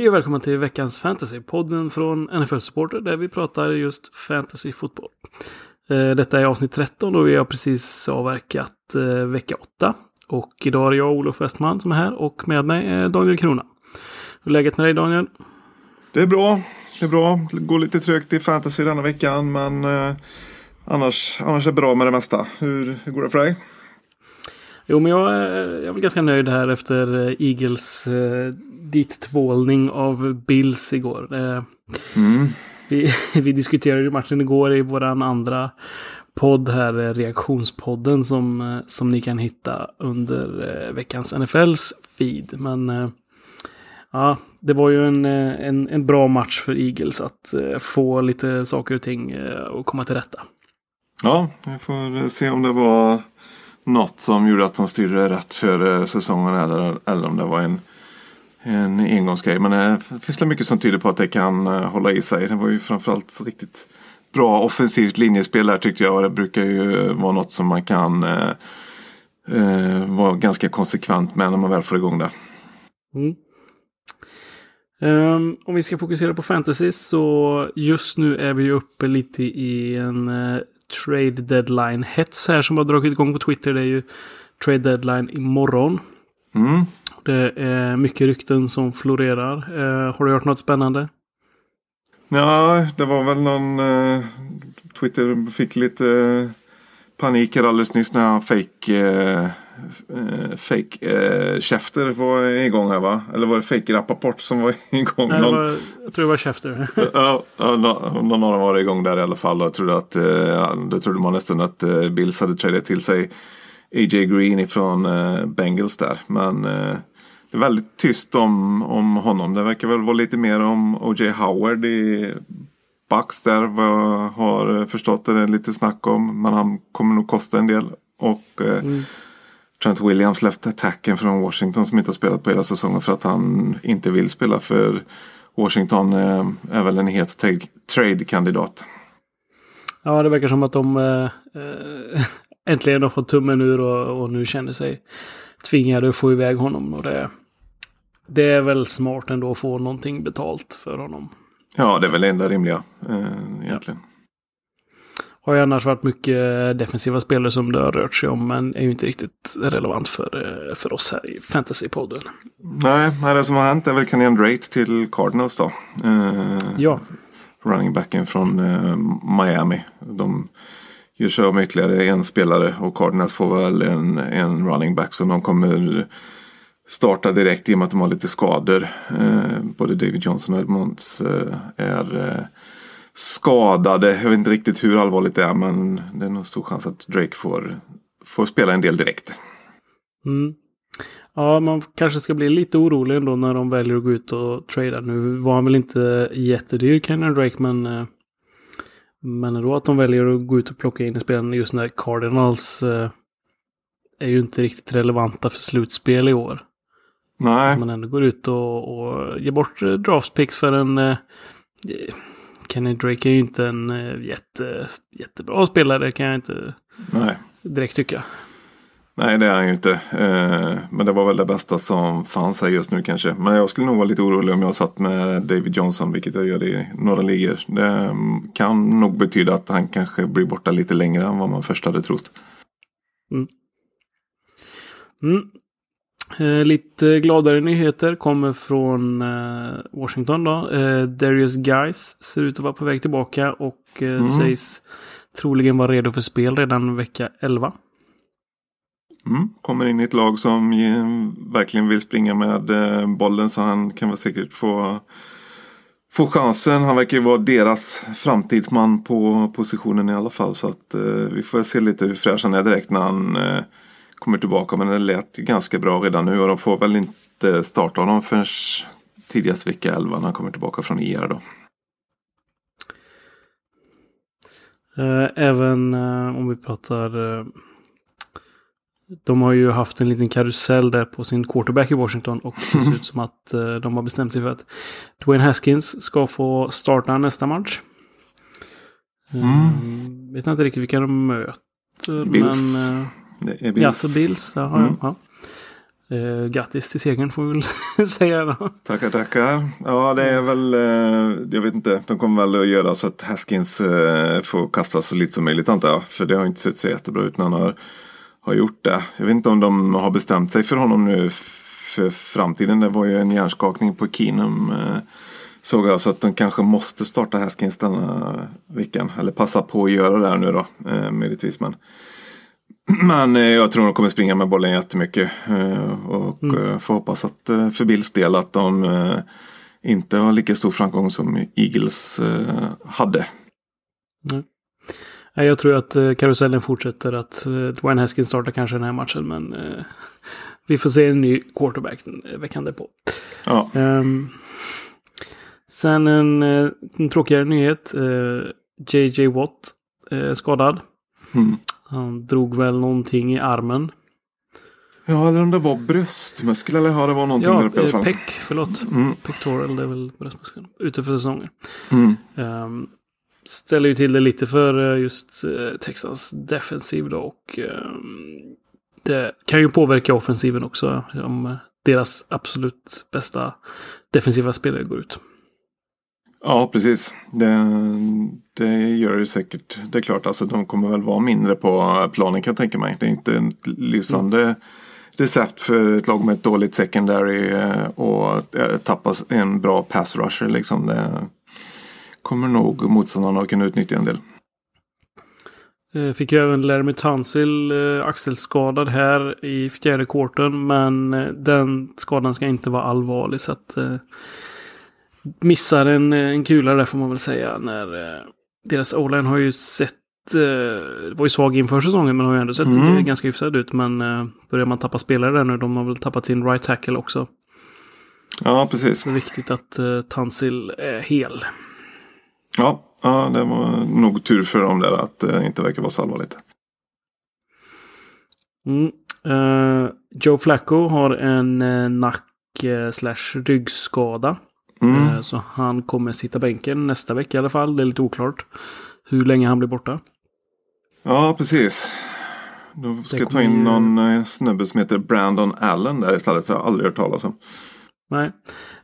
Hej och välkommen till veckans fantasy, podden från NFL Supporter där vi pratar just fantasy fotboll. Eh, Detta är avsnitt 13 och vi har precis avverkat eh, vecka 8. Och idag är det jag, Olof Westman, som är här och med mig är Daniel Krona. Hur är läget med dig Daniel? Det är bra. Det är bra. Det går lite trögt i fantasy denna veckan men eh, annars, annars är det bra med det mesta. Hur, hur går det för dig? Jo, men jag, är- jag är väl ganska nöjd här efter Eagles dittvålning av Bills igår. Eh, Mm. Vi, vi diskuterade ju matchen igår i våran andra podd här, eh, reaktionspodden som, eh, som ni kan hitta under veckans NFLs feed. Men ja, det var ju en, en, en bra match för Eagles att få lite saker och ting att komma till rätta. Ja, vi får se om det var något som gjorde att de styrde rätt för säsongen eller, eller om det var en, en engångsgrej. Men det finns det mycket som tyder på att det kan eh, hålla i sig. Det var ju framförallt riktigt bra offensivt linjespel där tyckte jag. Och det brukar ju vara något som man kan eh, eh, vara ganska konsekvent med när man väl får igång det. Mm. Ehm, om vi ska fokusera på fantasy så just nu är vi uppe lite i en eh, trade deadline-hets här som har dragit igång på Twitter. Det är ju trade deadline imorgon. Mm. Det är mycket rykten som florerar. Eh, har du hört något spännande? Ja, det var väl någon eh, Twitter fick lite eh, panik här alldeles nyss när han fake eh, eh, fake eh, Schefter var igång här va? Eller var det fake Rappaport som var igång? Nej, det Någon, var, jag tror det var Schefter. ja, ja, nå- någon av dem var igång där i alla fall. Jag trodde att, eh, då trodde man nästan att eh, Bills hade tradat till sig AJ Green ifrån eh, Bengals där. Men eh, det är väldigt tyst om, om honom. Det verkar väl vara lite mer om O.J. Howard i Bucks där. Vad jag har förstått det är lite snack om. Men han kommer nog kosta en del. Och eh, Mm. Trent Williams left attacken från Washington som inte har spelat på hela säsongen för att han inte vill spela för Washington eh, är väl en het tra- trade-kandidat. Ja, det verkar som att de eh, eh, äntligen har fått tummen ur och, och nu känner sig tvingade att få iväg honom. Och det, det är väl smart ändå att få någonting betalt för honom. Ja, det är väl det enda rimliga eh, egentligen. Har ju annars varit mycket defensiva spelare som det har rört sig om, men är ju inte riktigt relevant för, eh, för oss här i Fantasypodden. Nej, nej, det som har hänt är väl Kenyan Drake till Cardinals då. Eh, Ja, running backen från eh, Miami. De gör sig av med ytterligare en spelare och Cardinals får väl en, en running back som de kommer starta direkt i och med att de har lite skador. Eh, både David Johnson och Edmonds eh, är eh, skadade. Jag vet inte riktigt hur allvarligt det är men det är nog stor chans att Drake får, får spela en del direkt. mm. ja, man kanske ska bli lite orolig ändå när de väljer att gå ut och trada. Nu var han väl inte jättedyr, Kenyon Drake, men eh, men ändå att de väljer att gå ut och plocka in i spelen just när Cardinals eh, är ju inte riktigt relevanta för slutspel i år. Nej, man ändå går ut och, och ger bort eh, draftpicks för en... Eh, Kenny Drake är ju inte en eh, jätte, jättebra spelare kan jag inte nej. direkt tycka. Nej, det är han ju inte. Eh, men det var väl det bästa som fanns här just nu kanske. Men jag skulle nog vara lite orolig om jag satt med David Johnson, vilket jag gör i några ligor. Det mm, kan nog betyda att han kanske blir borta lite längre än vad man först hade trott. Mm. Eh, lite gladare nyheter kommer från eh, Washington då. Eh, Darius Guys ser ut att vara på väg tillbaka och eh, Mm. sägs troligen vara redo för spel redan vecka 11. Mm. Kommer in i ett lag som verkligen vill springa med eh, bollen så han kan väl säkert få Få chansen. Han verkar ju vara deras framtidsman på positionen i alla fall. Så att eh, vi får se lite hur fräsch han är direkt när han kommer tillbaka. Men det lät ganska bra redan nu och de får väl inte starta honom förrän tidigast vecka 11 när han kommer tillbaka från IR då. Eh, även eh, om vi pratar... Eh, de har ju haft en liten karusell där på sin quarterback i Washington och det ser ut som att de har bestämt sig för att Dwayne Haskins ska få starta nästa match. Mm. Vet inte riktigt vilka de möter. Bills. Men, Det är ja, Bills. så Bills. Jaha, Mm. ja. Eh, grattis till segern får vi väl säga då. Tackar, tackar. Ja, det är väl, eh, jag vet inte, de kommer väl att göra så att Haskins eh, får kastas så lite som möjligt antar jag. För det har inte sett så jättebra ut när han har, har gjort det. Jag vet inte om de har bestämt sig för honom nu för framtiden. Det var ju en hjärnskakning på Keenum. Eh, såg jag, så att de kanske måste starta Haskins denna veckan. Eller passa på att göra det här nu då, eh, möjligtvis. Men men eh, jag tror de kommer springa med bollen jättemycket. Eh, och mm. får hoppas att eh, för Bills del att de eh, inte har lika stor framgång som Eagles eh, hade. Nej, Jag tror att eh, karusellen fortsätter att eh, Dwayne Haskins startar kanske den här matchen. Men eh, vi får se en ny quarterback eh, veckan därpå. Ja, Ehm, sen en, eh, en tråkigare nyhet. Eh, JJ Watt skadad. mm. Han drog väl någonting i armen. ja eller om det var bröstmuskel eller ja, det var någonting där Ja, uppe i alla eh, fall. peck, förlåt. Mm. Pectoral, det är väl bröstmuskeln. Ute för säsongen. Mm. Um, ställer ju till det lite för eh, just eh, Texans defensiv då. Och ehm, det kan ju påverka offensiven också. Om deras absolut bästa defensiva spelare går ut. Ja, precis. Det, det gör det säkert. Det är klart, alltså, de kommer väl vara mindre på planen kan jag tänka mig. Det är inte ett lysande recept för ett lag med ett dåligt secondary eh, och eh, tappa en bra pass rusher. Liksom. Det kommer nog motståndarna att kunna utnyttja en del. Eh, Fick ju även Laramie Tunsil eh, axelskadad här i fjärde quartern. Men den skadan ska inte vara allvarlig. Så att missar en, eh, en kula där får man väl säga. När eh, deras o har ju sett eh, var ju svag inför säsongen men har ju ändå sett Mm. eh, ganska hyfsad ut. Men eh, börjar man tappa spelare där nu, de har väl tappat sin right tackle också. Ja, precis. Det är viktigt att eh, Tunsil är hel. Ja, ja, det var nog tur för dem där att det inte verkar vara så allvarligt. Mm. Eh, Joe Flacco har en nack eh, slash ryggskada. Mm. Eh, så han kommer sitta bänken nästa vecka i alla fall. Det är lite oklart hur länge han blir borta. Ja, precis. Då ska jag ta in ju- någon eh, snubbe som heter Brandon Allen där istället. Så jag har aldrig hört talas om. Nej.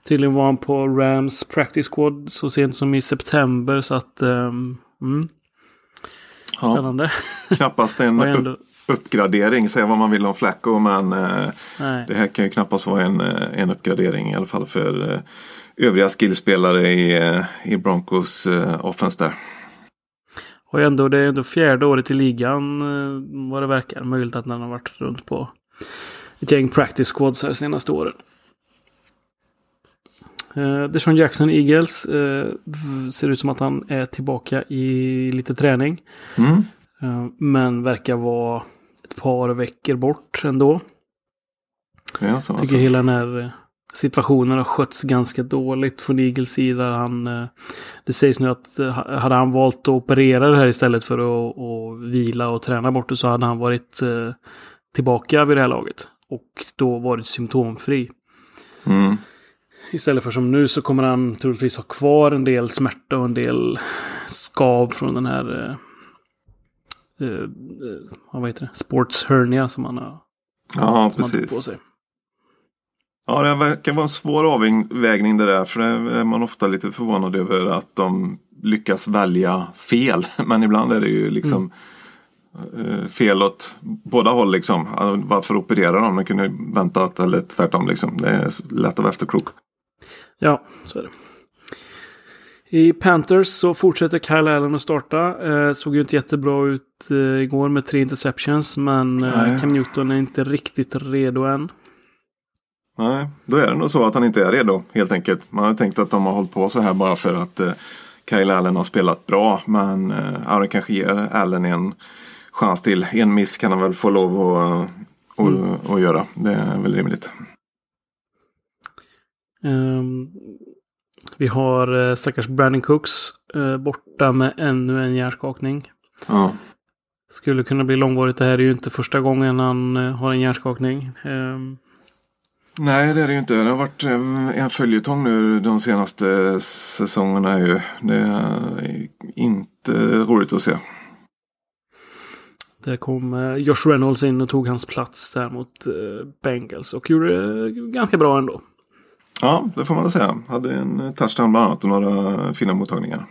Tydligen var han på Rams practice squad så sent som i september. Så att... ehm, mm, Ja, spännande. knappast en ändå, uppgradering. Säga vad man vill om Flacco. Men eh, nej. det här kan ju knappast vara en, eh, en uppgradering. I alla fall för eh, övriga skillspelare i, i Broncos offense där. Och ändå, det är ändå fjärde året i ligan vad det verkar. Möjligt att den har varit runt på ett gäng practice squads här senaste åren. Eh, Deshaun Jackson Eagles eh, ser ut som att han är tillbaka i lite träning. Mm. Eh, men verkar vara ett par veckor bort ändå. Jag tycker alltså. hela den här eh, situationen har skötts ganska dåligt från Eagles sida. Han, eh, det sägs nu att eh, hade han valt att operera det här istället för att, att vila och träna bort det så hade han varit tillbaka vid det här laget. Och då varit symptomfri. Mm. Istället för som nu så kommer han troligtvis ha kvar en del smärta och en del skav från den här eh, vad heter det? Sports hernia som han har, Ja, som han tog på precis. sig. Ja, det verkar vara en svår avvägning det där. För det är man ofta lite förvånad över att de lyckas välja fel. Men ibland är det ju liksom eh, fel åt båda håll liksom. Ja, Varför operera dem? De kunde ju väntat eller tvärtom liksom. Det är lätt att vara efterklok. Ja, så är det. I Panthers så fortsätter Kyle Allen att starta. Eh, såg ju inte jättebra ut eh, igår med tre interceptions. Men eh. Cam Newton är inte riktigt redo än. Nej, då är det nog så att han inte är redo helt enkelt. Man har tänkt att de har hållit på så här bara för att eh, Kyle Allen har spelat bra. Men eh, det kanske ger Allen en chans till. En miss kan han väl få lov att, att, Mm. att göra. Det är väl rimligt. Ehm, vi har eh, stackars Brandon Cooks eh, borta med ännu en hjärnskakning. Ja. Skulle kunna bli långvarigt. Det här är ju inte första gången han eh, har en hjärnskakning. Ehm, Nej, det är det ju inte. Det har varit en följetong nu de senaste säsongerna. Ju. Det är inte roligt att se. Där kom Josh Reynolds in och tog hans plats där mot Bengals och gjorde det ganska bra ändå. Ja, det får man väl säga. Hade en touchdown bland annat och några fina mottagningar.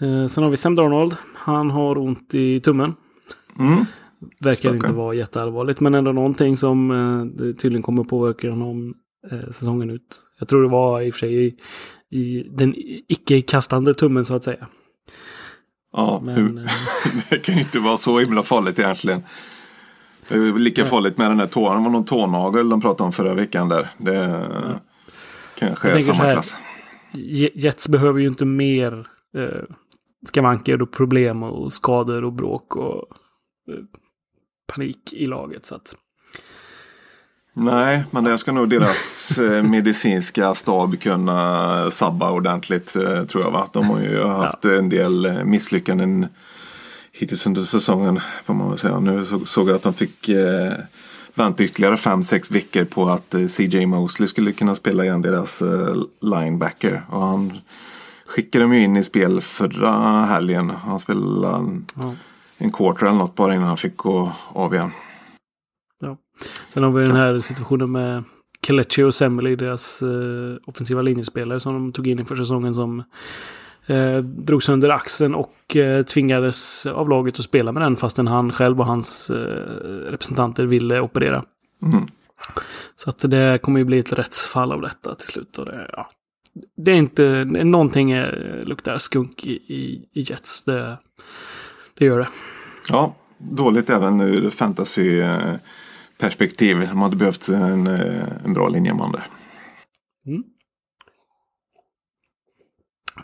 Eh, sen har vi Sam Darnold. Han har ont i tummen. Mm. Verkar Stackarn. inte vara jätteallvarligt, men ändå någonting som eh, tydligen kommer påverka honom eh, säsongen ut. Jag tror det var i och för sig i, i den icke-kastande tummen så att säga. Ja, Men eh, det kan ju inte vara så himla farligt egentligen. Det är lika farligt med den där tån. Det var någon tånagel de pratade om förra veckan där. Det kanske Jag är samma här. klass. Je- Jets behöver ju inte mer eh, skavanker och problem och skador och bråk och eh, panik i laget. Så att, Nej, men det ska nog deras eh, medicinska stab kunna sabba ordentligt eh, tror jag. Va? De har ju haft en del misslyckanden hittills under säsongen får man väl säga. Nu så, såg jag att de fick eh, vänta ytterligare 5-6 veckor på att eh, CJ Mosley skulle kunna spela igen deras eh, linebacker. Och han skickade dem ju in i spel förra helgen. Han spelade en, ja. en quarter eller något bara innan han fick gå av igen. Sen har vi den här situationen med Kelechi och Semeli, deras eh, offensiva linjespelare som de tog in inför säsongen som eh, drog sönder axeln och eh, tvingades av laget att spela med den fastän han själv och hans eh, representanter ville operera. Mm. Så att det kommer ju bli ett rättsfall av detta till slut. Och det, ja. det är inte, någonting är, luktar skunk i, i, i Jets. Det, det gör det. Ja, dåligt även ur fantasy eh, perspektiv. De hade behövt en, eh, en bra linjeman där.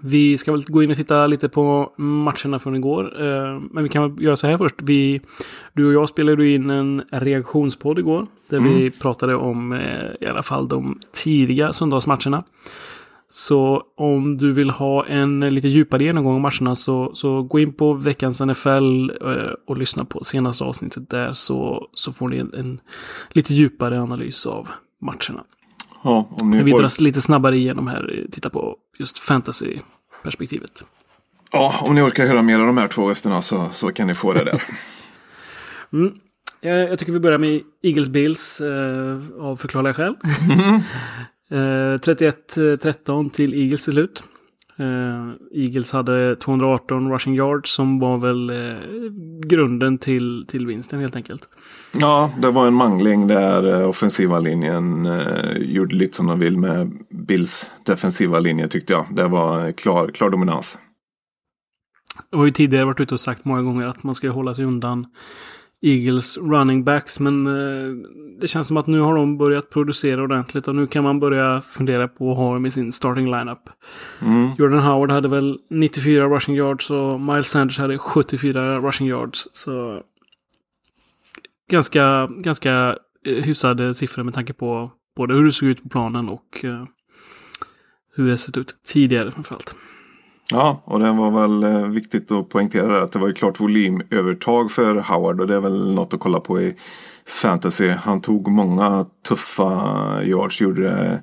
Vi ska väl gå in och titta lite på matcherna från igår. Eh, Men vi kan väl göra så här först. Vi, du och jag spelade in en reaktionspodd igår. Där vi pratade om eh, i alla fall de tidiga söndagsmatcherna. Så om du vill ha en lite djupare genomgång av matcherna så, så gå in på veckans NFL eh, och lyssna på senaste avsnittet där så, så får ni en, en lite djupare analys av matcherna. Ja, om ni Men vi dras lite snabbare igenom här. Titta på just fantasy-perspektivet. ja, om ni orkar höra mer av de här två rösterna så, så kan ni få det där. Mm. Jag, jag tycker vi börjar med Eagles Bills eh, av förklarliga skäl. eh, 31-13 till Eagles till slut. Eh, Eagles hade 218 rushing yards som var väl eh, grunden till, till vinsten helt enkelt. ja, det var en mangling där eh, offensiva linjen eh, gjorde lite som de vill med Bills defensiva linje tyckte jag. Det var eh, klar, klar dominans. Jag har ju tidigare varit ute och sagt många gånger att man ska hålla sig undan Eagles running backs. Men eh, det känns som att nu har de börjat producera ordentligt och nu kan man börja fundera på att ha dem i sin starting lineup. Mm. Jordan Howard hade väl 94 rushing yards och Miles Sanders hade 74 rushing yards. Så ganska, ganska eh, hyfsade siffror med tanke på både hur det såg ut på planen och eh, hur det sett ut tidigare framförallt. Ja, och det var väl eh, viktigt att poängtera det, att det var ett klart volymövertag för Howard och det är väl något att kolla på i fantasy. Han tog många tuffa yards, gjorde det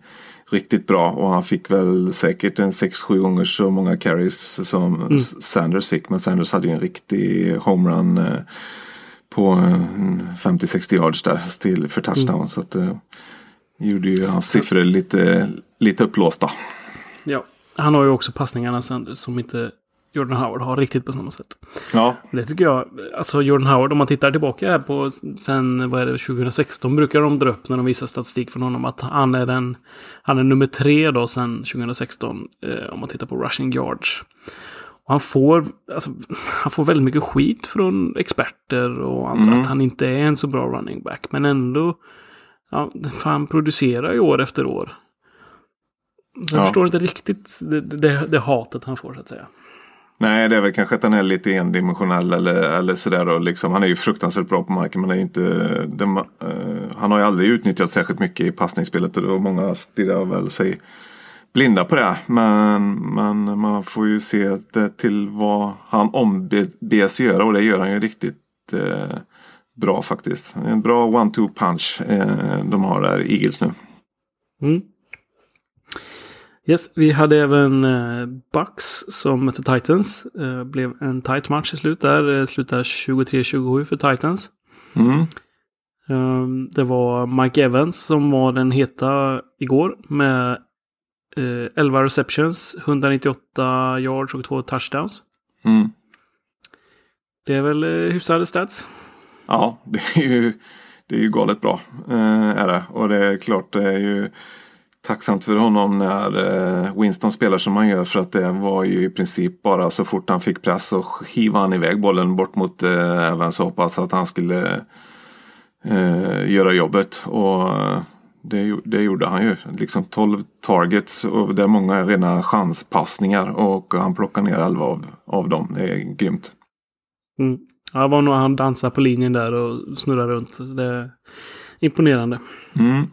riktigt bra och han fick väl säkert en 6-7 gånger så många carries som Mm. Sanders fick. Men Sanders hade ju en riktig homerun eh, på eh, 50-60 yards där till för touchdown. Mm. Så att det gjorde ju hans siffror lite, lite upplåsta. Ja, han har ju också passningarna Sanders som inte Jordan Howard har riktigt på samma sätt. Ja, Det tycker jag, alltså Jordan Howard, om man tittar tillbaka här på sen, vad är det, 2016 brukar de dra upp när de visar statistik från honom att han är den, han är nummer tre då sen 2016 eh, om man tittar på rushing yards. Och han får, alltså, han får väldigt mycket skit från experter och andra Mm. att han inte är en så bra running back. Men ändå, ja, han producerar ju år efter år. Så jag Ja. förstår inte riktigt det, det, det hatet han får så att säga. Nej, det är väl kanske att han är lite endimensionell eller, eller sådär. Och liksom, han är ju fruktansvärt bra på marken men är inte, det, eh, han har ju aldrig utnyttjat särskilt mycket i passningsspelet och många stirrar väl sig blinda på det. Men, men man får ju se det till vad han ombeds göra och det gör han ju riktigt eh, bra faktiskt. En bra one-two punch eh, de har där, Eagles nu. Mm. Yes, vi hade även eh, Bucks som mötte Titans. Eh, blev en tight match i slut där. Eh, slutade 23-27 för Titans. Mm. Um, det var Mike Evans som var den heta igår med eh, 11 receptions, 198 yards och två touchdowns. Mm. Det är väl hyfsade stats. Ja, det är ju, det är ju galet bra. Är det. Och det är klart det är ju tacksamt för honom när eh, Winston spelar som han gör. För att det var ju i princip bara så fort han fick press så hivade han iväg bollen bort mot eh, Evans och hoppas att han skulle eh, göra jobbet. Och det, det gjorde han ju. Liksom 12 targets och det är många rena chanspassningar. Och han plockar ner 11 av, av dem. Det är grymt. Mm. Ja, det var nog han dansade på linjen där och snurrade runt. Det är imponerande. Mm.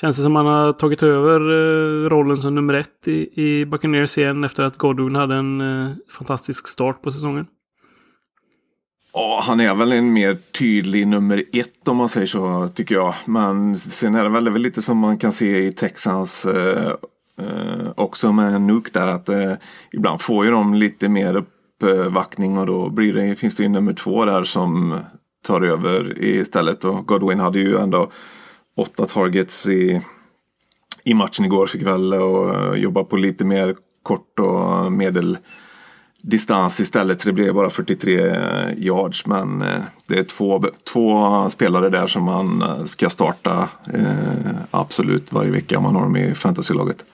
Känns det som han har tagit över eh, rollen som nummer ett i, i Buccaneers igen efter att Godwin hade en eh, fantastisk start på säsongen. Ja, han är väl en mer tydlig nummer ett om man säger så tycker jag. Men sen är det väl, det väl lite som man kan se i Texans eh, eh, också med Nuke där att eh, ibland får ju de lite mer uppvaktning och då blir det, finns det ju nummer två där som tar över istället. Och Godwin hade ju ändå åtta targets i, i matchen igår. Väl och eh, jobba på lite mer kort och medel distans istället. Så det blev bara 43 yards. Men eh, det är två, två spelare där som man eh, ska starta eh, absolut varje vecka om man har dem i fantasylaget.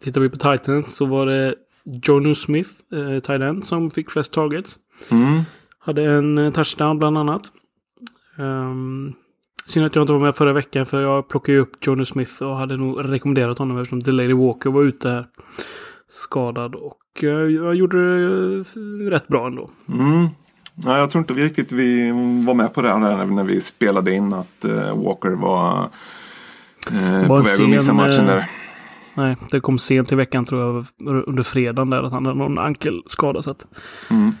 Tittar vi på Titans så var det Jonu Smith, eh, tight som fick flest targets. Mm. Hade en touchdown bland annat. Um, Synd att jag inte var med förra veckan för jag plockade ju upp Johnny Smith och hade nog rekommenderat honom eftersom Delaney Walker var ute här skadad. Och jag gjorde det rätt bra ändå. Mm. Ja, jag tror inte riktigt vi var med på det här när vi spelade in att uh, Walker var, uh, på väg att missa matchen där. Nej, det kom sent i veckan tror jag under fredagen där att han hade någon ankelskada. Så att, mm.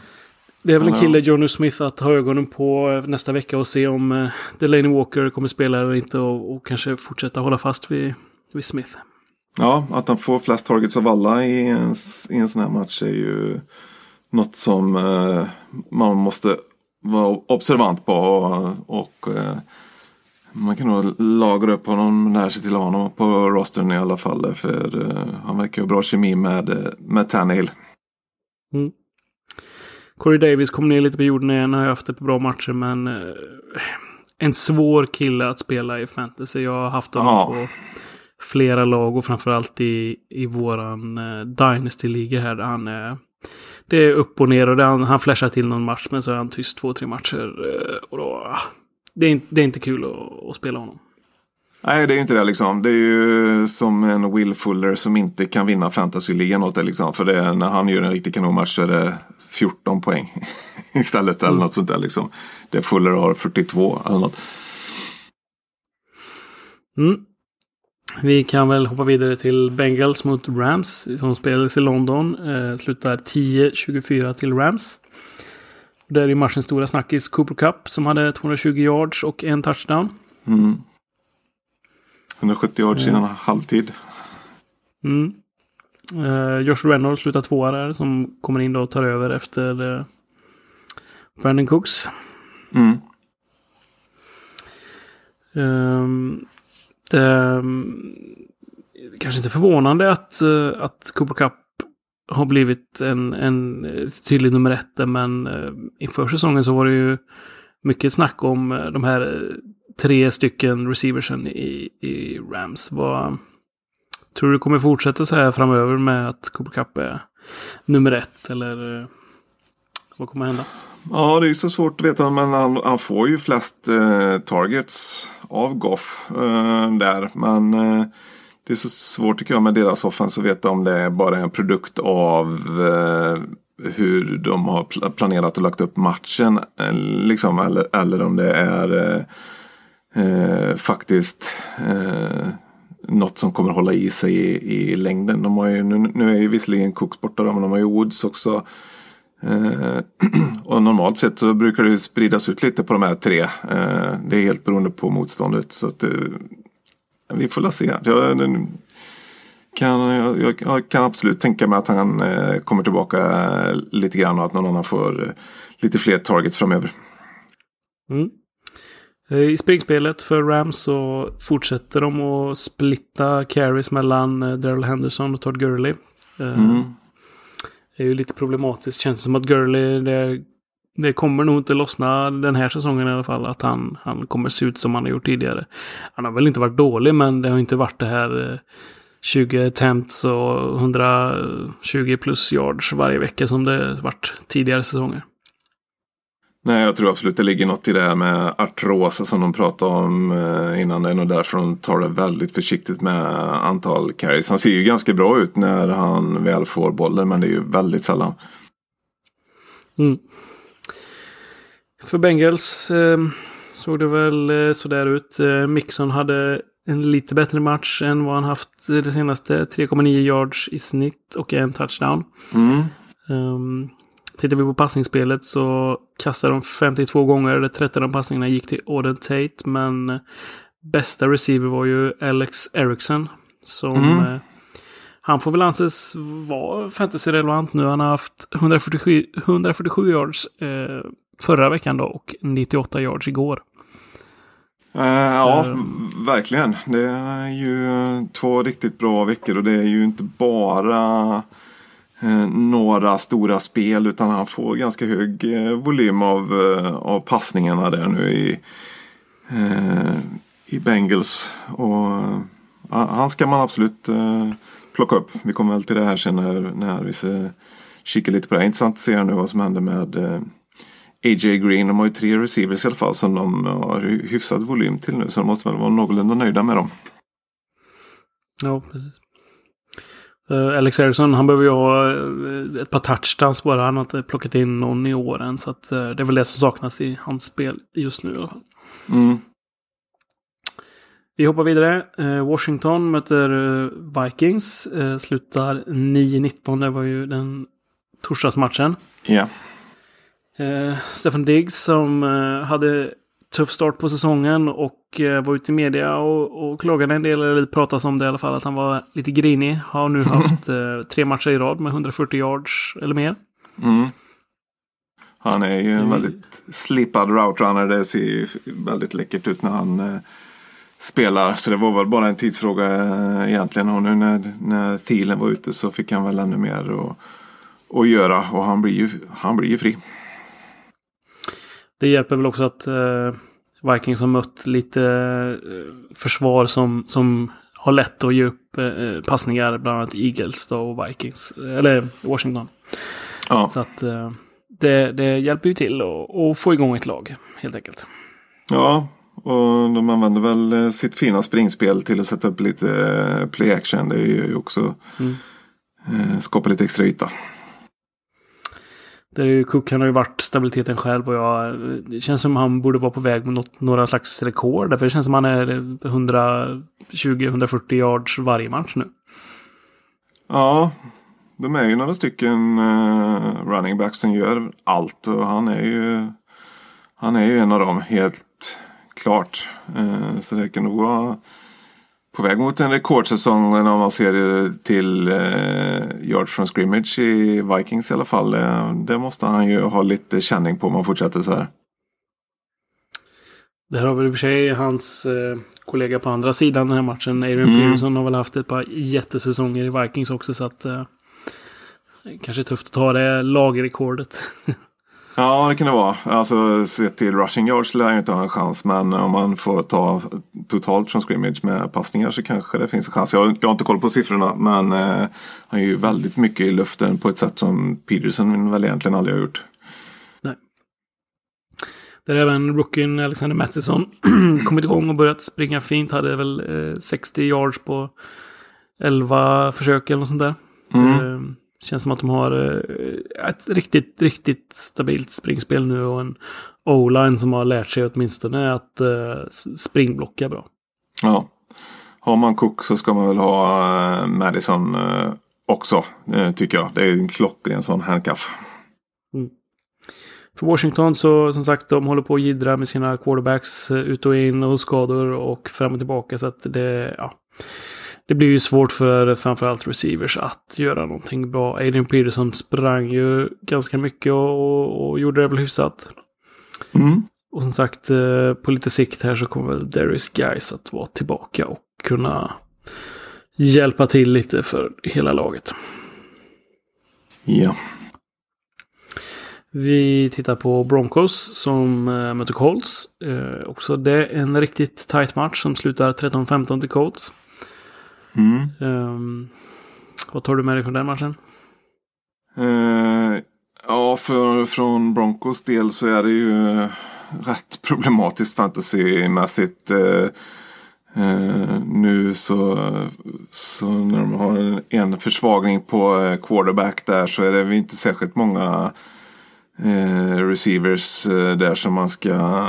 Det är väl en kille, Johnny Smith, att ha ögonen på nästa vecka och se om uh, Delaney Walker kommer spela eller inte och, och, kanske fortsätta hålla fast vid, vid Smith. Ja, att han får flest targets av alla i en, i en sån här match är ju något som uh, man måste vara observant på och, och uh, man kan nog lagra upp honom, lära sig till honom på rostern i alla fall. För han verkar ha bra kemi med, med Tannehill. Mm. Corey Davis kom ner lite på jorden igen. Har haft ett par bra matcher men eh, en svår kille att spela i fantasy. Jag har haft honom ja. på flera lag och framförallt i, i våran eh, Dynasty-liga här. Där han är, det är upp och ner och han, han flashar till någon match men så är han tyst två, tre matcher. Eh, och då, ah, det, är, det är inte kul att, att spela honom. Nej, det är inte det liksom. Det är ju som en Will Fuller som inte kan vinna fantasyligan åt det liksom. För det, när han gör en riktig kanonmatch så är det 14 poäng istället eller mm. något sånt där liksom. Det Fuller har 42 eller något. Mm. Vi kan väl hoppa vidare till Bengals mot Rams som spelades i London. Eh, slutar 10-24 till Rams. Där är matchens stora snackis Cooper Cup som hade 220 yards och en touchdown. Mm. 170 yards innan halvtid. Mm. Uh, Josh Reynolds slutar tvåa där som kommer in då och tar över efter uh, Brandon Cooks. Mm. Um, det um, kanske inte förvånande att, uh, att Cooper Cup har blivit en, en tydlig nummer ett. Men uh, inför säsongen så var det ju mycket snack om de här tre stycken receiversen i, i Rams. Vad, tror du det kommer fortsätta så här framöver med att Cooper Cup är nummer ett? Eller eh, vad kommer hända? Ja, det är så svårt att veta. Men han, han får ju flest eh, targets av Goff eh, där. Men eh, det är så svårt tycker jag med deras offens att veta om det är bara en produkt av eh, hur de har planerat och lagt upp matchen. Eh, liksom, eller, eller om det är eh, eh faktiskt eh, något som kommer hålla i sig i, i längden. De har ju, nu, nu är ju visserligen Cooks borta men de har ju Woods också. Eh, och normalt sett så brukar det spridas ut lite på de här tre. Eh, det är helt beroende på motståndet. Så att, eh, vi får la se. Jag, kan, jag, jag, kan absolut tänka mig att han eh, kommer tillbaka eh, lite grann och att någon annan får eh, lite fler targets framöver. Mm. Eh, I springspelet för Rams så fortsätter de att splitta carries mellan eh, Daryl Henderson och Todd Gurley. Eh, mm. Det är ju lite problematiskt. Känns som att Gurley, det, det, kommer nog inte lossna den här säsongen i alla fall. Att han, han kommer se ut som han har gjort tidigare. Han har väl inte varit dålig, men det har inte varit det här 20 attempts och 120 plus yards varje vecka som det varit tidigare säsonger. Nej, jag tror absolut det ligger något i det här med artros som de pratade om eh, innan. Det är nog därför de tar det väldigt försiktigt med antal carries. Han ser ju ganska bra ut när han väl får bollen, men det är ju väldigt sällan. Mm. För Bengals eh, såg det väl eh, sådär ut. Eh, Mixon hade en lite bättre match än vad han haft det senaste. 3,9 yards i snitt och en touchdown. Mm. Um, tittar vi på passningsspelet så kastade de 52 gånger. 13 av passningarna gick till Auden Tate. Men bästa receiver var ju Alex Eriksson. Som mm. eh, han får väl anses vara fantasy-relevant nu. Han har haft 147, 147 yards eh, förra veckan då och 98 yards igår. Uh, ja, um, verkligen. Det är ju två riktigt bra veckor och det är ju inte bara Eh, några stora spel utan han får ganska hög eh, volym av, eh, av passningarna där nu i, i Bengals. Och han ska man absolut plocka upp. Vi kommer väl till det här sen när, när vi ser, kikar lite på det. Intressant att se nu vad som händer med AJ Green. De har ju tre receivers i alla fall som de har hyfsad volym till nu. Så de måste väl vara någorlunda nöjda med dem. Ja, precis. Uh, Alex Eriksson, han behöver ju ha uh, ett par touchdowns bara. Han har inte plockat in någon i år än. Så att, uh, det är väl det som saknas i hans spel just nu i alla fall. Mm. Vi hoppar vidare. Washington möter Vikings. slutar 9-19. Det var ju den torsdagsmatchen. Ja. Yeah. Eh, Stefan Diggs som eh, hade tuff start på säsongen och eh, var ute i media och, och klagade en del, eller pratas om det i alla fall, att han var lite grinig. Har nu haft eh, tre matcher i rad med 140 yards eller mer. Mm. Han är ju en mm. väldigt slipad route runner. Det ser väldigt läckert ut när han eh, spelar. Så det var väl bara en tidsfråga eh, egentligen. Och nu när, när Thielen var ute så fick han väl ännu mer att göra. Och han blir ju, han blir ju fri. Det hjälper väl också att eh, Vikings har mött lite eh, försvar som, som har lätt att ge upp eh, passningar, bland annat Eagles då, och Vikings, eller Washington. Ja. Så att eh, det, det hjälper ju till att få igång ett lag, helt enkelt. Ja, och de använder väl eh, sitt fina springspel till att sätta upp lite eh, play action. Det är ju också mm. eh, skapa lite extra yta. Där är ju Cook, han har ju varit stabiliteten själv och jag, det känns som han borde vara på väg mot några slags rekord. Därför det känns som han är 120-140 yards varje match nu. Ja, de är ju några stycken uh, running backs som gör allt och han är ju, han är ju en av dem helt klart. Uh, så det kan nog vara på väg mot en rekordsäsong om man ser till eh, yards from scrimmage i Vikings i alla fall. Det måste han ju ha lite känning på om man fortsätter så här. Det här har väl i och för sig hans eh, kollega på andra sidan den här matchen, Adrian mm. Pearson, har väl haft ett par jättesäsonger i Vikings också så att eh, kanske tufft att ta det lagrekordet. Ja, det kan det vara. Alltså sett till rushing yards lär han inte ha en chans. Men om man får ta totalt från scrimmage med passningar så kanske det finns en chans. Jag, jag har inte koll på siffrorna men eh, han är ju väldigt mycket i luften på ett sätt som Peterson väl egentligen aldrig har gjort. Nej. Där även rookien Alexander Mattison kommit igång och börjat springa fint. Hade väl eh, 60 yards på 11 försök eller något sånt där. Mm. Eh, Känns som att de har eh, ett riktigt, riktigt stabilt springspel nu och en O-line som har lärt sig åtminstone att uh, springblocka bra. Ja. Har man Cook så ska man väl ha uh, Madison också, tycker jag. Det är en klockren sån handcuff. Mm. för Washington så som sagt de håller på att jiddra med sina quarterbacks eh, ut och in och skador och fram och tillbaka. Så att det, ja, det blir ju svårt för framförallt receivers att göra någonting bra. Adrian Peterson sprang ju ganska mycket och, och, gjorde det väl hyfsat. Mm. Och som sagt, eh, på lite sikt här så kommer väl Darius Guys att vara tillbaka och kunna hjälpa till lite för hela laget. Ja. Vi tittar på Broncos som äh, möter Colts. Äh, också det är en riktigt tight match som slutar 13-15 till Colts. Mm. Um, vad tar du med dig från den matchen? Uh, ja, för, från Broncos del så är det ju rätt problematiskt fantasymässigt. Uh, uh, nu så, så när de har en försvagning på quarterback där så är det inte särskilt många receivers där som man ska,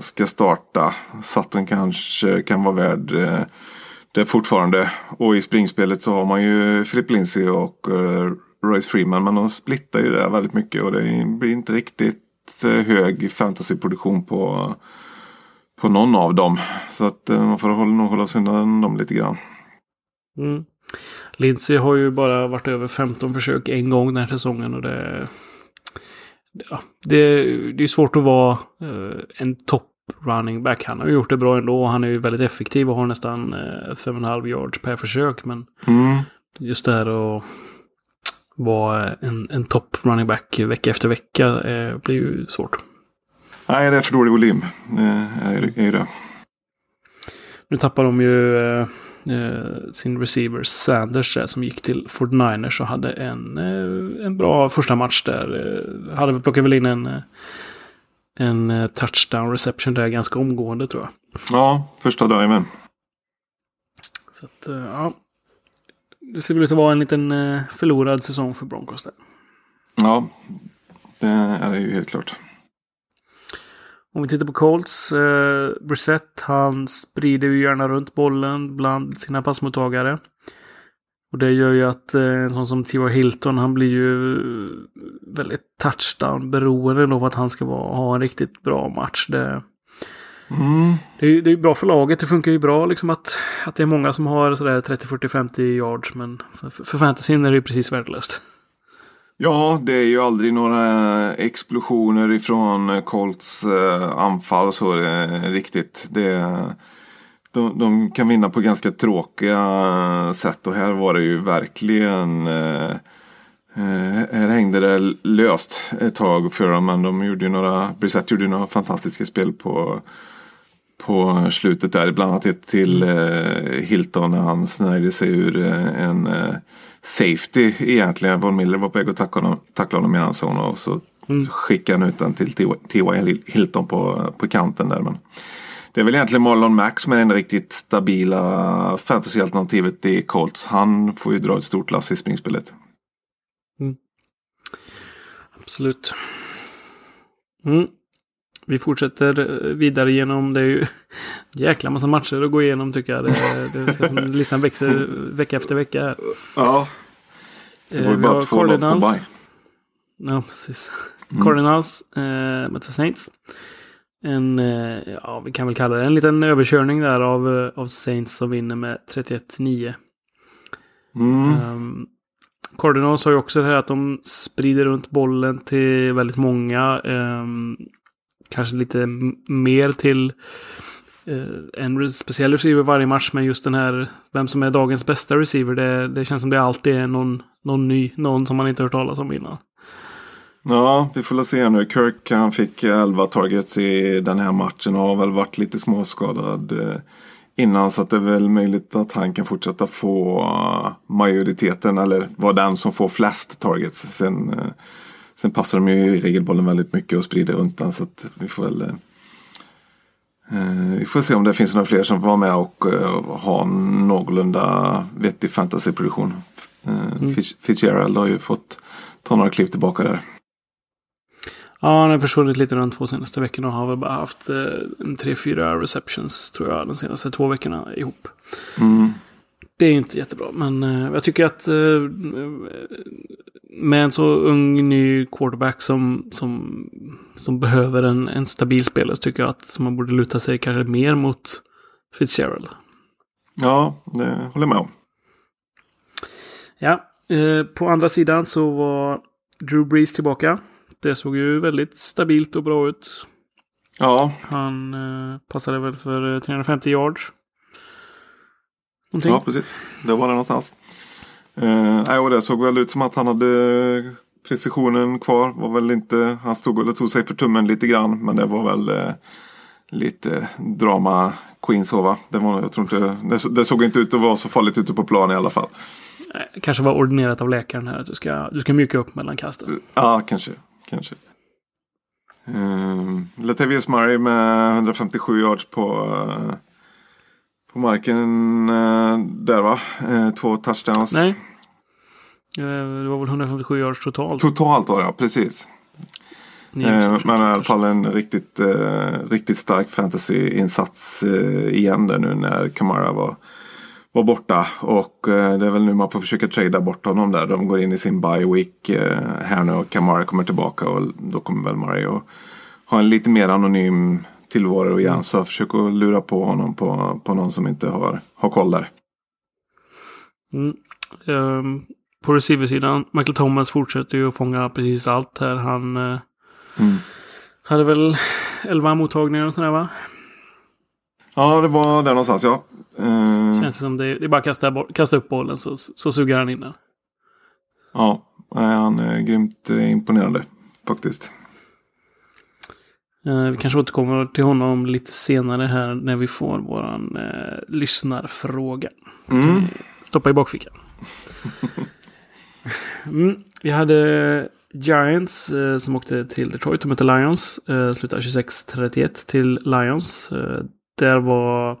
ska starta. Sutton kanske kan vara värd det fortfarande. Och i springspelet så har man ju Philip Lindsay och uh, Royce Freeman. Men de splittar ju det väldigt mycket och det blir inte riktigt uh, hög fantasyproduktion på, på någon av dem. Så att uh, man får nog hålla sig undan dem lite grann. Mm. Lindsay har ju bara varit över 15 försök en gång den här säsongen och det... Ja, det, det är svårt att vara en topp running back. Han har gjort det bra ändå. Han är ju väldigt effektiv och har nästan 5,5 yards per försök. Men mm. just det här att vara en, en topp running back vecka efter vecka eh, blir ju svårt. Nej, det är för dålig volym. Eh, är, är det. Nu tappar de ju eh, sin receiver Sanders där, som gick till 49ers och hade en, eh, en bra första match där. Eh, hade plockat väl in en en eh, touchdown reception där ganska omgående tror jag. Ja, första driven. Så att, eh, ja. Det ser väl ut att vara en liten eh, förlorad säsong för Broncos där. Ja, det är det ju helt klart. Om vi tittar på Colts. Eh, Brissett, han sprider ju gärna runt bollen bland sina passmottagare. Och det gör ju att eh, en sån som T.Y. Hilton, han blir ju väldigt touchdown beroende av att han ska vara, ha en riktigt bra match. Det, mm. det, är, det är bra för laget, det funkar ju bra liksom att, att det är många som har sådär 30, 40, 50 yards. Men för, för fantasyn är det ju precis värdelöst. Ja, det är ju aldrig några explosioner ifrån Colts eh, anfall så är riktigt. Det de, de, kan vinna på ganska tråkiga sätt och här var det ju verkligen eh, eh, här hängde det löst ett tag för dem men de gjorde ju några, Brissett gjorde några fantastiska spel på på slutet där, bland annat till eh, Hilton när han snärjde sig ur eh, en eh, safety egentligen. Von Miller var på väg att tackla honom, tackla honom i hans zon och så mm. skickade han ut den till T.Y. Hilton på, på kanten där. Men det är väl egentligen Marlon Max som är det riktigt stabila fantasyalternativet i Colts. Han får ju dra ett stort lass i springspelet. Mm. Absolut. Mm. Vi fortsätter vidare genom det är ju jäkla massa matcher att gå igenom tycker jag. Det, det som listan växer vecka efter vecka. Här. Ja. Det var ju eh, bara två lag på bye. Ja, precis. Mm. Cardinals eh, möter Saints en, eh, ja vi kan väl kalla det en liten överkörning där av, eh, av Saints som vinner med 31-9. Mm. Um, Cardinals har ju också det här att de sprider runt bollen till väldigt många. Um, kanske lite mer till uh, en speciell receiver varje match. Men just den här, vem som är dagens bästa receiver, det, det känns som det alltid är någon, någon ny, någon som man inte hört talas om innan. Ja, vi får se nu. Kirk han fick 11 targets i den här matchen och har väl varit lite småskadad eh, innan. Så att det är väl möjligt att han kan fortsätta få eh, majoriteten eller vara den som får flest targets. Sen, eh, sen passar de ju i regelbollen väldigt mycket och sprider runt den. Så att vi får väl vi får se om det finns några fler som får vara med och ha någorlunda vettig fantasyproduktion. Mm. Fitzgerald har ju fått ta några kliv tillbaka där. Ja, han har försvunnit lite de två senaste veckorna och har väl bara haft eh, en tre, fyra receptions tror jag de senaste två veckorna ihop. Mm. Det är inte jättebra, men eh, jag tycker att eh, med en så ung ny quarterback som, som, som behöver en, en stabil spelare så tycker jag att man borde luta sig kanske mer mot Fitzgerald. Ja, det håller jag med om. Ja, på andra sidan så var Drew Brees tillbaka. Det såg ju väldigt stabilt och bra ut. Ja, Han eh, passade väl för eh, 350 yards. Någonting. ja precis. Det var det någonstans. Eh, och det såg väl ut som att han hade precisionen kvar. Var väl inte, han stod och tog sig för tummen lite grann. Men det var väl eh, lite drama queen va? Det, var, jag tror inte, det, det såg inte ut att vara så farligt ute på plan i alla fall. Eh, Kanske var ordinerat av läkaren här att du ska, du ska mjuka upp mellan kasten. Ja, kanske. Kanske. Um, Latavius Murray med 157 yards på, eh, på marken eh, där va? Eh, två touchdowns. Nej. Det var väl 157 yards totalt. Totalt var det, ja precis. Men i alla fall en riktigt, riktigt stark fantasy-insats igen där nu när Kamara var, var borta. Och eh, det är väl nu man får försöka trada bort honom där. De går in i sin bye week eh, här nu och Kamara kommer tillbaka och då kommer väl att ha en lite mer anonym tillvaro igen. Så försök att lura på honom på, på någon som inte har, har koll där. Mm. Ehm, på receiversidan, Michael Thomas fortsätter ju att fånga precis allt här. Han eh, Mm. hade väl 11 mottagningar och sådär va? Ja, det var där någonstans ja. Eh, Känns det som det, det är bara att kasta, kasta upp bollen så, så suger han in den. ja, nej, han är grymt eh, imponerande faktiskt. Eh, vi kanske återkommer till honom lite senare här när vi får våran eh, lyssnarfråga. Mm. Stoppa i bakfickan. mm, vi hade Giants eh, som åkte till Detroit och mötte Lions. Eh, slutade 26-31 till Lions. Eh, där var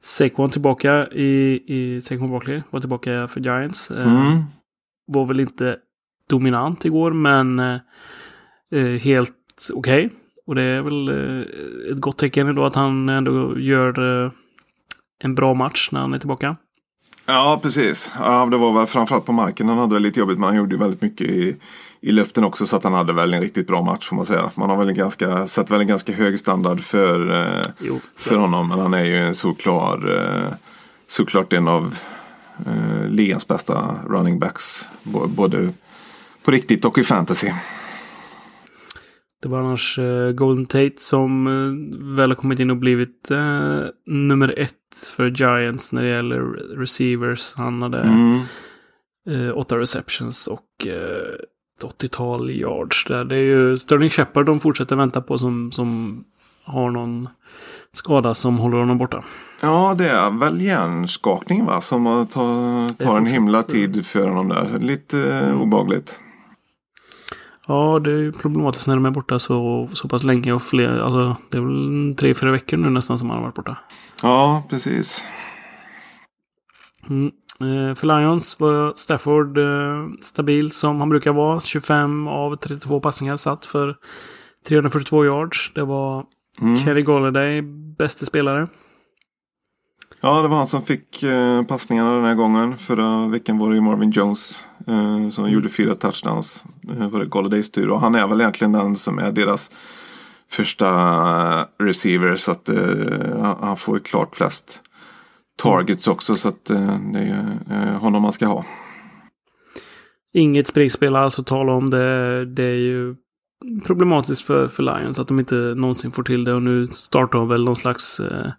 Saquon tillbaka i, i Saquon Barkley var tillbaka för Giants. Eh, Mm. Var väl inte dominant igår men eh, helt okej. Och det är väl eh, ett gott tecken ändå att han ändå gör en bra match när han är tillbaka. Ja, precis. Ja, det var väl framförallt på marken han hade det lite jobbigt. Men han gjorde ju väldigt mycket i, i luften också. Så att han hade väl en riktigt bra match får man säga. Man har väl en ganska, sett väl en ganska hög standard för, eh, Jo, för honom. Men han är ju en såklar, eh, såklart en av eh, ligans bästa running backs. Både på riktigt och i fantasy. Det var annars eh, Golden Tate som eh, väl har kommit in och blivit eh, nummer ett för Giants när det gäller receivers. Han hade Mm. eh, åtta receptions och eh, 80-tal yards där. Det är ju Sterling Shepard de fortsätter vänta på som, som har någon skada som håller honom borta. Ja, det är väl hjärnskakning va? Som tar, tar en himla tid för honom där. Lite eh, obagligt. Ja, det är ju problematiskt när de är borta så, så pass länge och fler. Alltså, det är väl tre, fyra veckor nu nästan som han har varit borta. Ja, precis. Mm. Eh, för Lions var Stafford eh, stabil som han brukar vara. 25 av 32 passningar satt för 342 yards. Det var Mm. Kenny Golladay bästa spelare. Ja, det var han som fick eh, passningarna den här gången. Förra veckan var det ju Marvin Jones som gjorde fyra touchdowns. Eh, var det Golladays tur. Och han är väl egentligen den som är deras första receiver. Så att han- han får ju klart flest targets också. Så att eh, det är eh, honom man ska ha. Inget springspel alls att tala om. Det, det är ju problematiskt för, för Lions att de inte någonsin får till det. Och nu startar de väl någon slags, eh,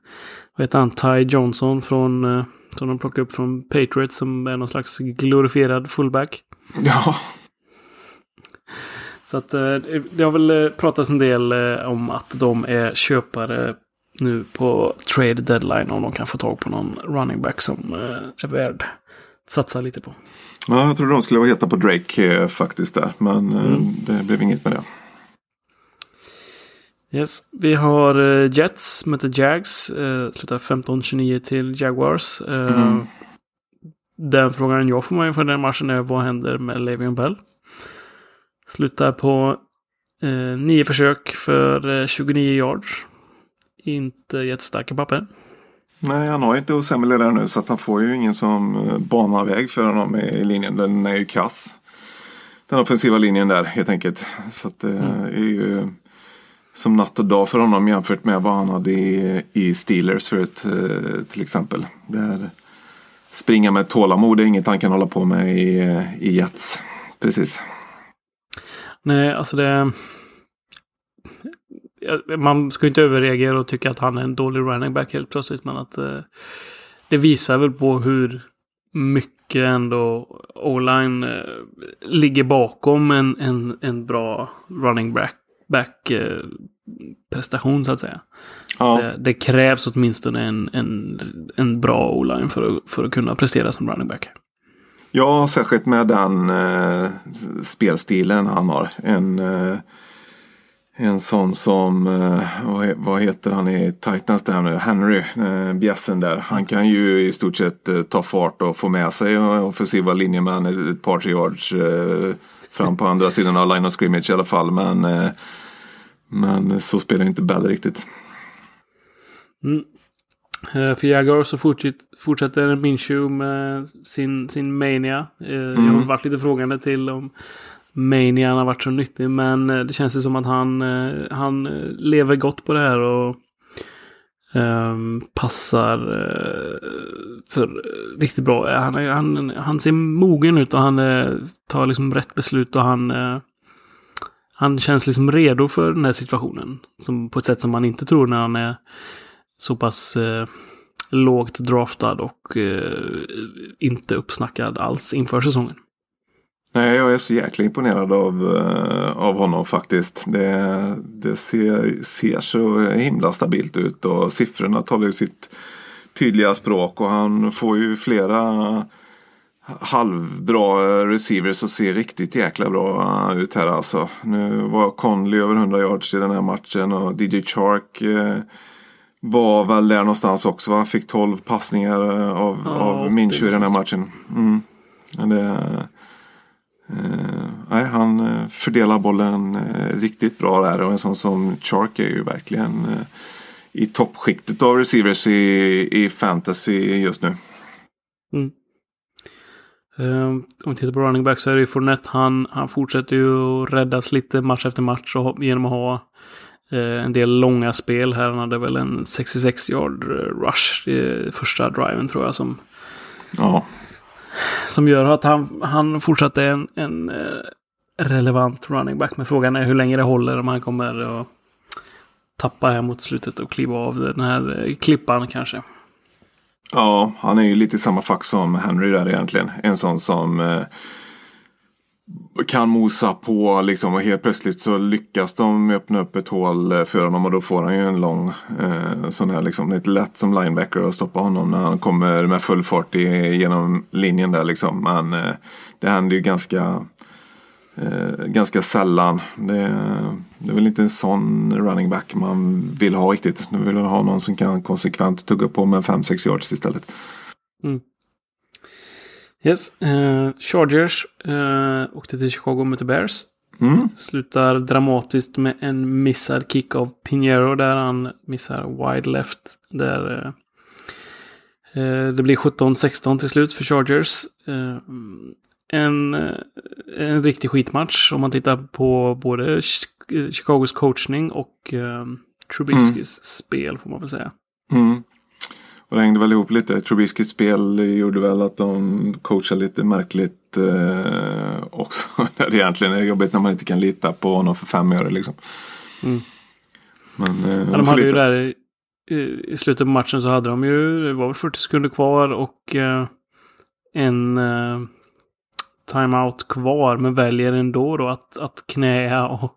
vad heter han, Ty Johnson från, eh, som de plockade upp från Patriots som är någon slags glorifierad fullback. Ja, Så att eh, det har väl eh, pratats en del om att de är köpare nu på trade deadline om de kan få tag på någon running back som eh, är värd att satsa lite på. ja jag trodde de skulle vara heta på Drake eh, faktiskt där. Men eh, Mm. det blev inget med det. Yes. Vi har Jets möter Jags. Eh, slutar 15-29 till Jaguars. Mhm. Den frågan jag får mig för den matchen är vad händer med Le'Veon Bell? Slutar på eh, nio försök för eh, 29 yards. Inte jättestarka papper. Nej, han har ju inte Osemele där nu så att han får ju ingen som eh, banar väg för honom i linjen. Den är ju kass. den offensiva linjen där helt enkelt. Så att det mm. är ju som natt och dag för honom jämfört med vad han hade i, i Steelers förut eh, till exempel. Där springa med tålamod är inget han kan hålla på med i, i Jets. Precis. Nej, alltså det... Man ska inte överreagera och tycka att han är en dålig running back helt plötsligt. Men att eh, det visar väl på hur mycket ändå O-line eh, ligger bakom en, en, en bra running back, back eh, prestation så att säga. Ja. Det, det, krävs åtminstone en, en, en bra O-line för att, för att kunna prestera som running back. Ja, särskilt med den spelstilen han har. En, en sån som, eh, vad, vad, heter han i Titans där nu, Henry, eh, bjässen där. Han kan ju i stort sett eh, ta fart och få med sig offensiva linjemän ett par tre yards fram på andra sidan av line of scrimmage i alla fall. Men, men så spelar inte Bell riktigt. Mm. För Jaguar så fortsätter Minshew med sin, sin mania. Mm. Jag har varit lite frågande till om Manian har varit så nyttig. Men eh, det känns ju som att han, eh, han eh, lever gott på det här. och um, Passar för riktigt bra. Han, han, han ser mogen ut och han tar liksom rätt beslut. och han han känns liksom redo för den här situationen. Som, på ett sätt som man inte tror när han är så pass eh, lågt draftad och eh, inte uppsnackad alls inför säsongen. Nej, jag är så jäkla imponerad av, uh, av honom faktiskt. Det, det ser, ser så himla stabilt ut och siffrorna talar ju sitt tydliga språk och han får ju flera halvbra receivers och ser riktigt jäkla bra ut här alltså. Nu var Conley över 100 yards i den här matchen och DJ Chark var väl där någonstans också va? Fick 12 passningar eh, av, ja, av Minchu i den här matchen. Mm. Det, eh, nej, han eh, fördelar bollen eh, riktigt bra där och en sån som Chark är ju verkligen eh, i toppskiktet av receivers i, i fantasy just nu. Mm. Um, om vi tittar på running back så är det ju Fournette. Han, han fortsätter ju att räddas lite match efter match och, genom att ha Eh, en del långa spel här. Han hade väl en 66 yard eh, rush i första driven tror jag som... Ja. Som gör att han, han fortsatte en, en eh, relevant running back. Men frågan är hur länge det håller om han kommer att tappa här mot slutet och kliva av den här eh, klippan kanske. Ja, han är ju lite i samma fack som Henry där egentligen. En sån som eh, kan mosa på liksom och helt plötsligt så lyckas de öppna upp ett hål eh, för honom och då får han ju en lång eh, sån här liksom. Det är lätt som linebacker att stoppa honom när han kommer med full fart i, genom linjen där liksom. Men eh, det händer ju ganska eh, ganska sällan. Det, det är väl inte en sån running back man vill ha riktigt. Nu vill ha någon som kan konsekvent tugga på med 5-6 yards istället. Mm. Yes. Uh, Chargers uh, åkte till Chicago mot Bears. Mm. Slutar dramatiskt med en missad kick av Pinheiro där han missar wide left. Där uh, det blir 17-16 till slut för Chargers. en, en riktig skitmatch om man tittar på både Chicagos coachning och Trubiskys mm. spel får man väl säga. Mm. Och det hängde väl ihop lite. Trubiskys spel gjorde väl att de coachade lite märkligt eh, också. det egentligen är jobbigt när man inte kan lita på honom för fem öre liksom. Mm. Men, eh, ja, de hade ju där i, i, slutet på matchen så hade de ju, det var väl 40 sekunder kvar och eh, en eh, timeout kvar. Men väljer ändå då att, att knäa och,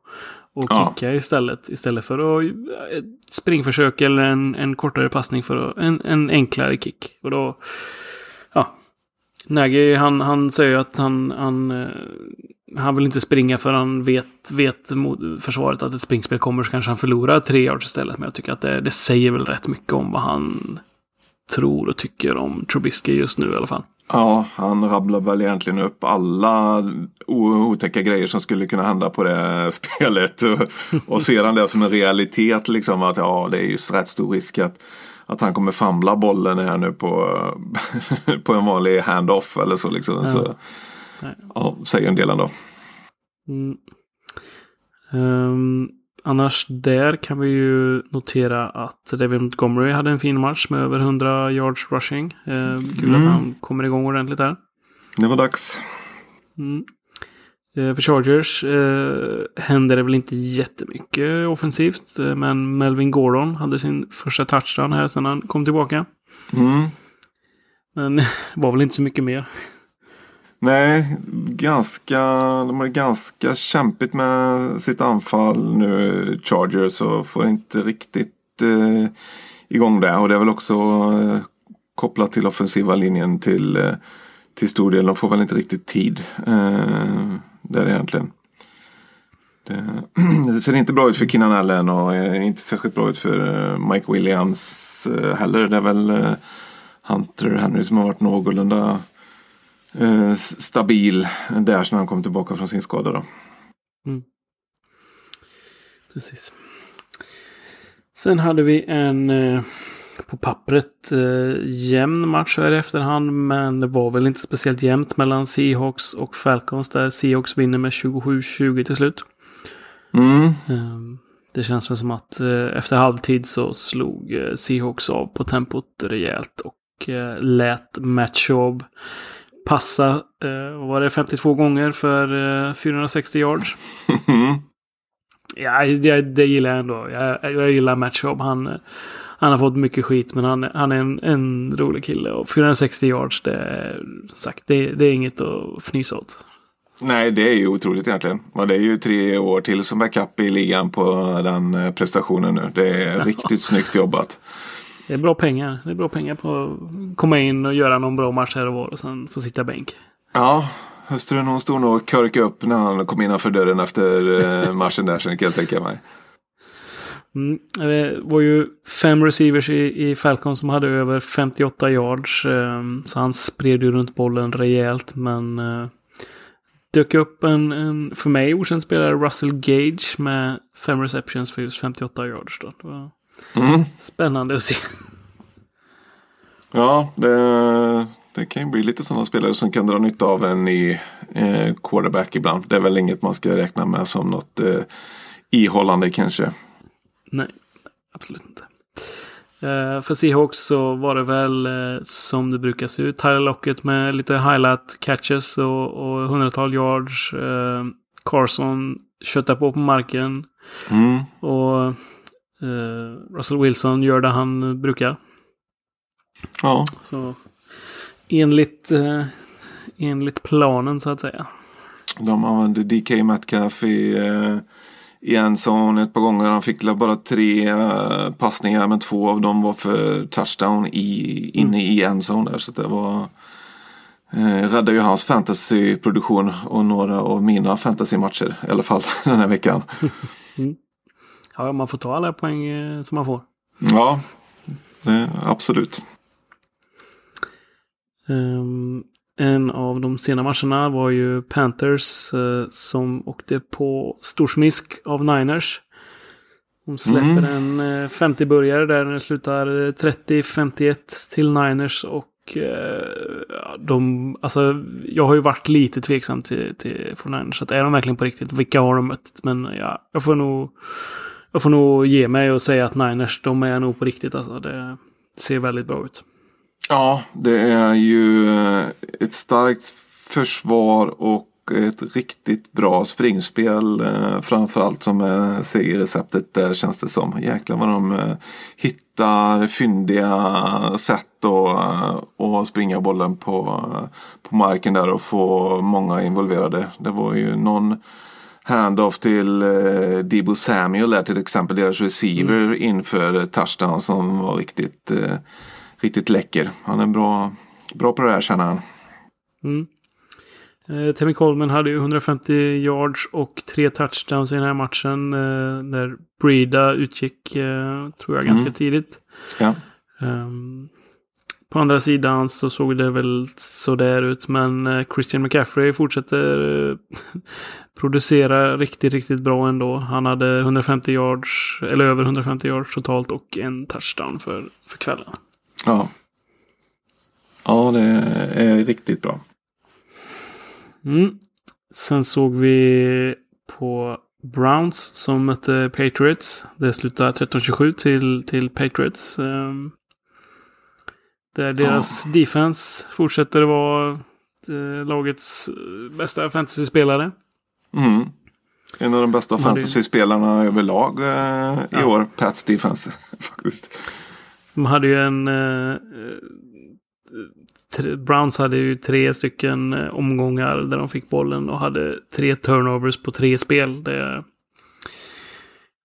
och kicka ja. istället. Istället för att ett springförsök eller en, en kortare passning för att, en, en enklare kick. Och då, ja. Nagy, han, han säger att han, han, eh, han vill inte springa för han vet, vet försvaret att ett springspel kommer så kanske han förlorar tre yards istället. Men jag tycker att det, det säger väl rätt mycket om vad han tror och tycker om Trubisky just nu i alla fall. Ja, han rabblar väl egentligen upp alla otäcka grejer som skulle kunna hända på det spelet. Och, ser han det som en realitet liksom att ja, det är ju rätt stor risk att, att han kommer famla bollen här nu på, på en vanlig hand-off eller så liksom. Ja. Så, ja, säger en del ändå. Mm. Um, annars där kan vi ju notera att David Montgomery hade en fin match med över 100 yards rushing. Uh, kul Mm. att han kommer igång ordentligt där. Det var dags. Mm. Eh, För Chargers eh, hände det väl inte jättemycket offensivt. eh, Men Melvin Gordon hade sin första touchdown här sedan han kom tillbaka. Mm. Men det var väl inte så mycket mer. Nej, ganska, de har det ganska kämpigt med sitt anfall nu, Chargers, och får inte riktigt eh, igång det. Och det är väl också eh, kopplat till offensiva linjen till, eh, till stor del. De får väl inte riktigt tid eh, där egentligen. Det, det ser inte bra ut för Keenan Allen och eh, inte särskilt bra ut för eh, Mike Williams eh, heller. Det är väl eh, Hunter Henry som har varit någorlunda eh, stabil där när han kom tillbaka från sin skada. Då. Precis. Sen hade vi en eh, på pappret eh, jämn match här i efterhand. Men det var väl inte speciellt jämnt mellan Seahawks och Falcons. Där Seahawks vinner med 27-20 till slut. Mm. Ehm, Det känns väl som att efter halvtid så slog Seahawks av på tempot rejält och lät Matt Schaub passa, eh, vad var det, 52 gånger för eh, 460 yards. Ja, det, det gillar jag ändå. Jag, jag gillar Matt Schaub. Han, han har fått mycket skit, men han, han är en, en rolig kille. Och 460 yards, det är, sagt, det, det är inget att fnysa åt. Nej, det är ju otroligt egentligen. Och det är ju tre år till som backup i ligan på den eh, prestationen nu. Det är riktigt snyggt jobbat. Det är bra pengar. Det är bra pengar på att komma in och göra någon bra match här och var och sen få sitta bänk. Ja, hustrun hon stod nog och körkade upp när han kom innanför dörren efter eh, matchen där, sen kan jag tänka mig. Mm. Det var ju fem receivers i, i Falcon som hade över 58 yards. ehm, Så han spred ju runt bollen rejält. Men eh, dök upp en, en för mig okänd spelare, Russell Gage, med fem receptions för just 58 yards. Då. Det var Mm. spännande att se. Ja, det, det kan ju bli lite sådana spelare som kan dra nytta av en ny eh, quarterback ibland. Det är väl inget man ska räkna med som något eh, ihållande kanske. Nej, absolut inte. Eh, för Seahawks så var det väl eh, som det brukar se ut. Tyler Lockett med lite highlight catches och, och hundratal yards. Eh, Carson köttar på på marken. Mm. Och Russell Wilson gör det han brukar. Ja, Så enligt, eh, enligt planen så att säga. de använde DK Metcalf i, eh, i en zone ett par gånger. Han fick bara tre eh, passningar men två av dem var för touchdown i, inne i en zone där. Så det var eh, räddade ju hans fantasyproduktion och några av mina fantasymatcher i alla fall den här veckan. Ja, man får ta alla poäng eh, som man får. Ja, absolut. Ehm, en av de sena matcherna var ju Panthers eh, som åkte på storsmisk av Niners. De släpper en eh, 50-burgare där när det slutar eh, 30-51 till Niners. Och ja, de, alltså, jag har ju varit lite tveksam till, till för Niners. Att är de verkligen på riktigt? Vilka har de mött? Men ja, jag får nog, jag får nog ge mig och säga att Niners, de är nog på riktigt. Alltså, det ser väldigt bra ut. Ja, det är ju eh, ett starkt försvar och ett riktigt bra springspel. Eh, framförallt som är segerreceptet där känns det som. Jäklar vad de eh, hittar fyndiga sätt att, att springa bollen på, på marken där och få många involverade. Det var ju någon handoff till eh, Debo Samuel där till exempel, deras receiver inför touchdown som var riktigt, eh, riktigt läcker. Han är bra, bra på det här känner han. Mm. Eh, Timmy Coleman hade ju 150 yards och tre touchdowns i den här matchen. Eh, där Breda utgick, eh, tror jag, ganska Mm. tidigt. Ja. Ehm, på andra sidan så såg det väl sådär ut. Men eh, Christian McCaffrey fortsätter eh, producera riktigt, riktigt bra ändå. Han hade 150 yards, eller över 150 yards totalt och en touchdown för, för kvällen. Ja. ja, det är riktigt bra. Mm. sen såg vi på Browns som mötte Patriots. Det slutade 13-27 till, till Patriots. Um, där deras oh. defense fortsätter vara uh, lagets bästa fantasy-spelare. Mm. En av de bästa fantasy-spelarna överlag uh, i ja. år, Pats defense. faktiskt. De hade ju en... Browns hade ju tre stycken omgångar där de fick bollen och hade tre turnovers på tre spel. Det,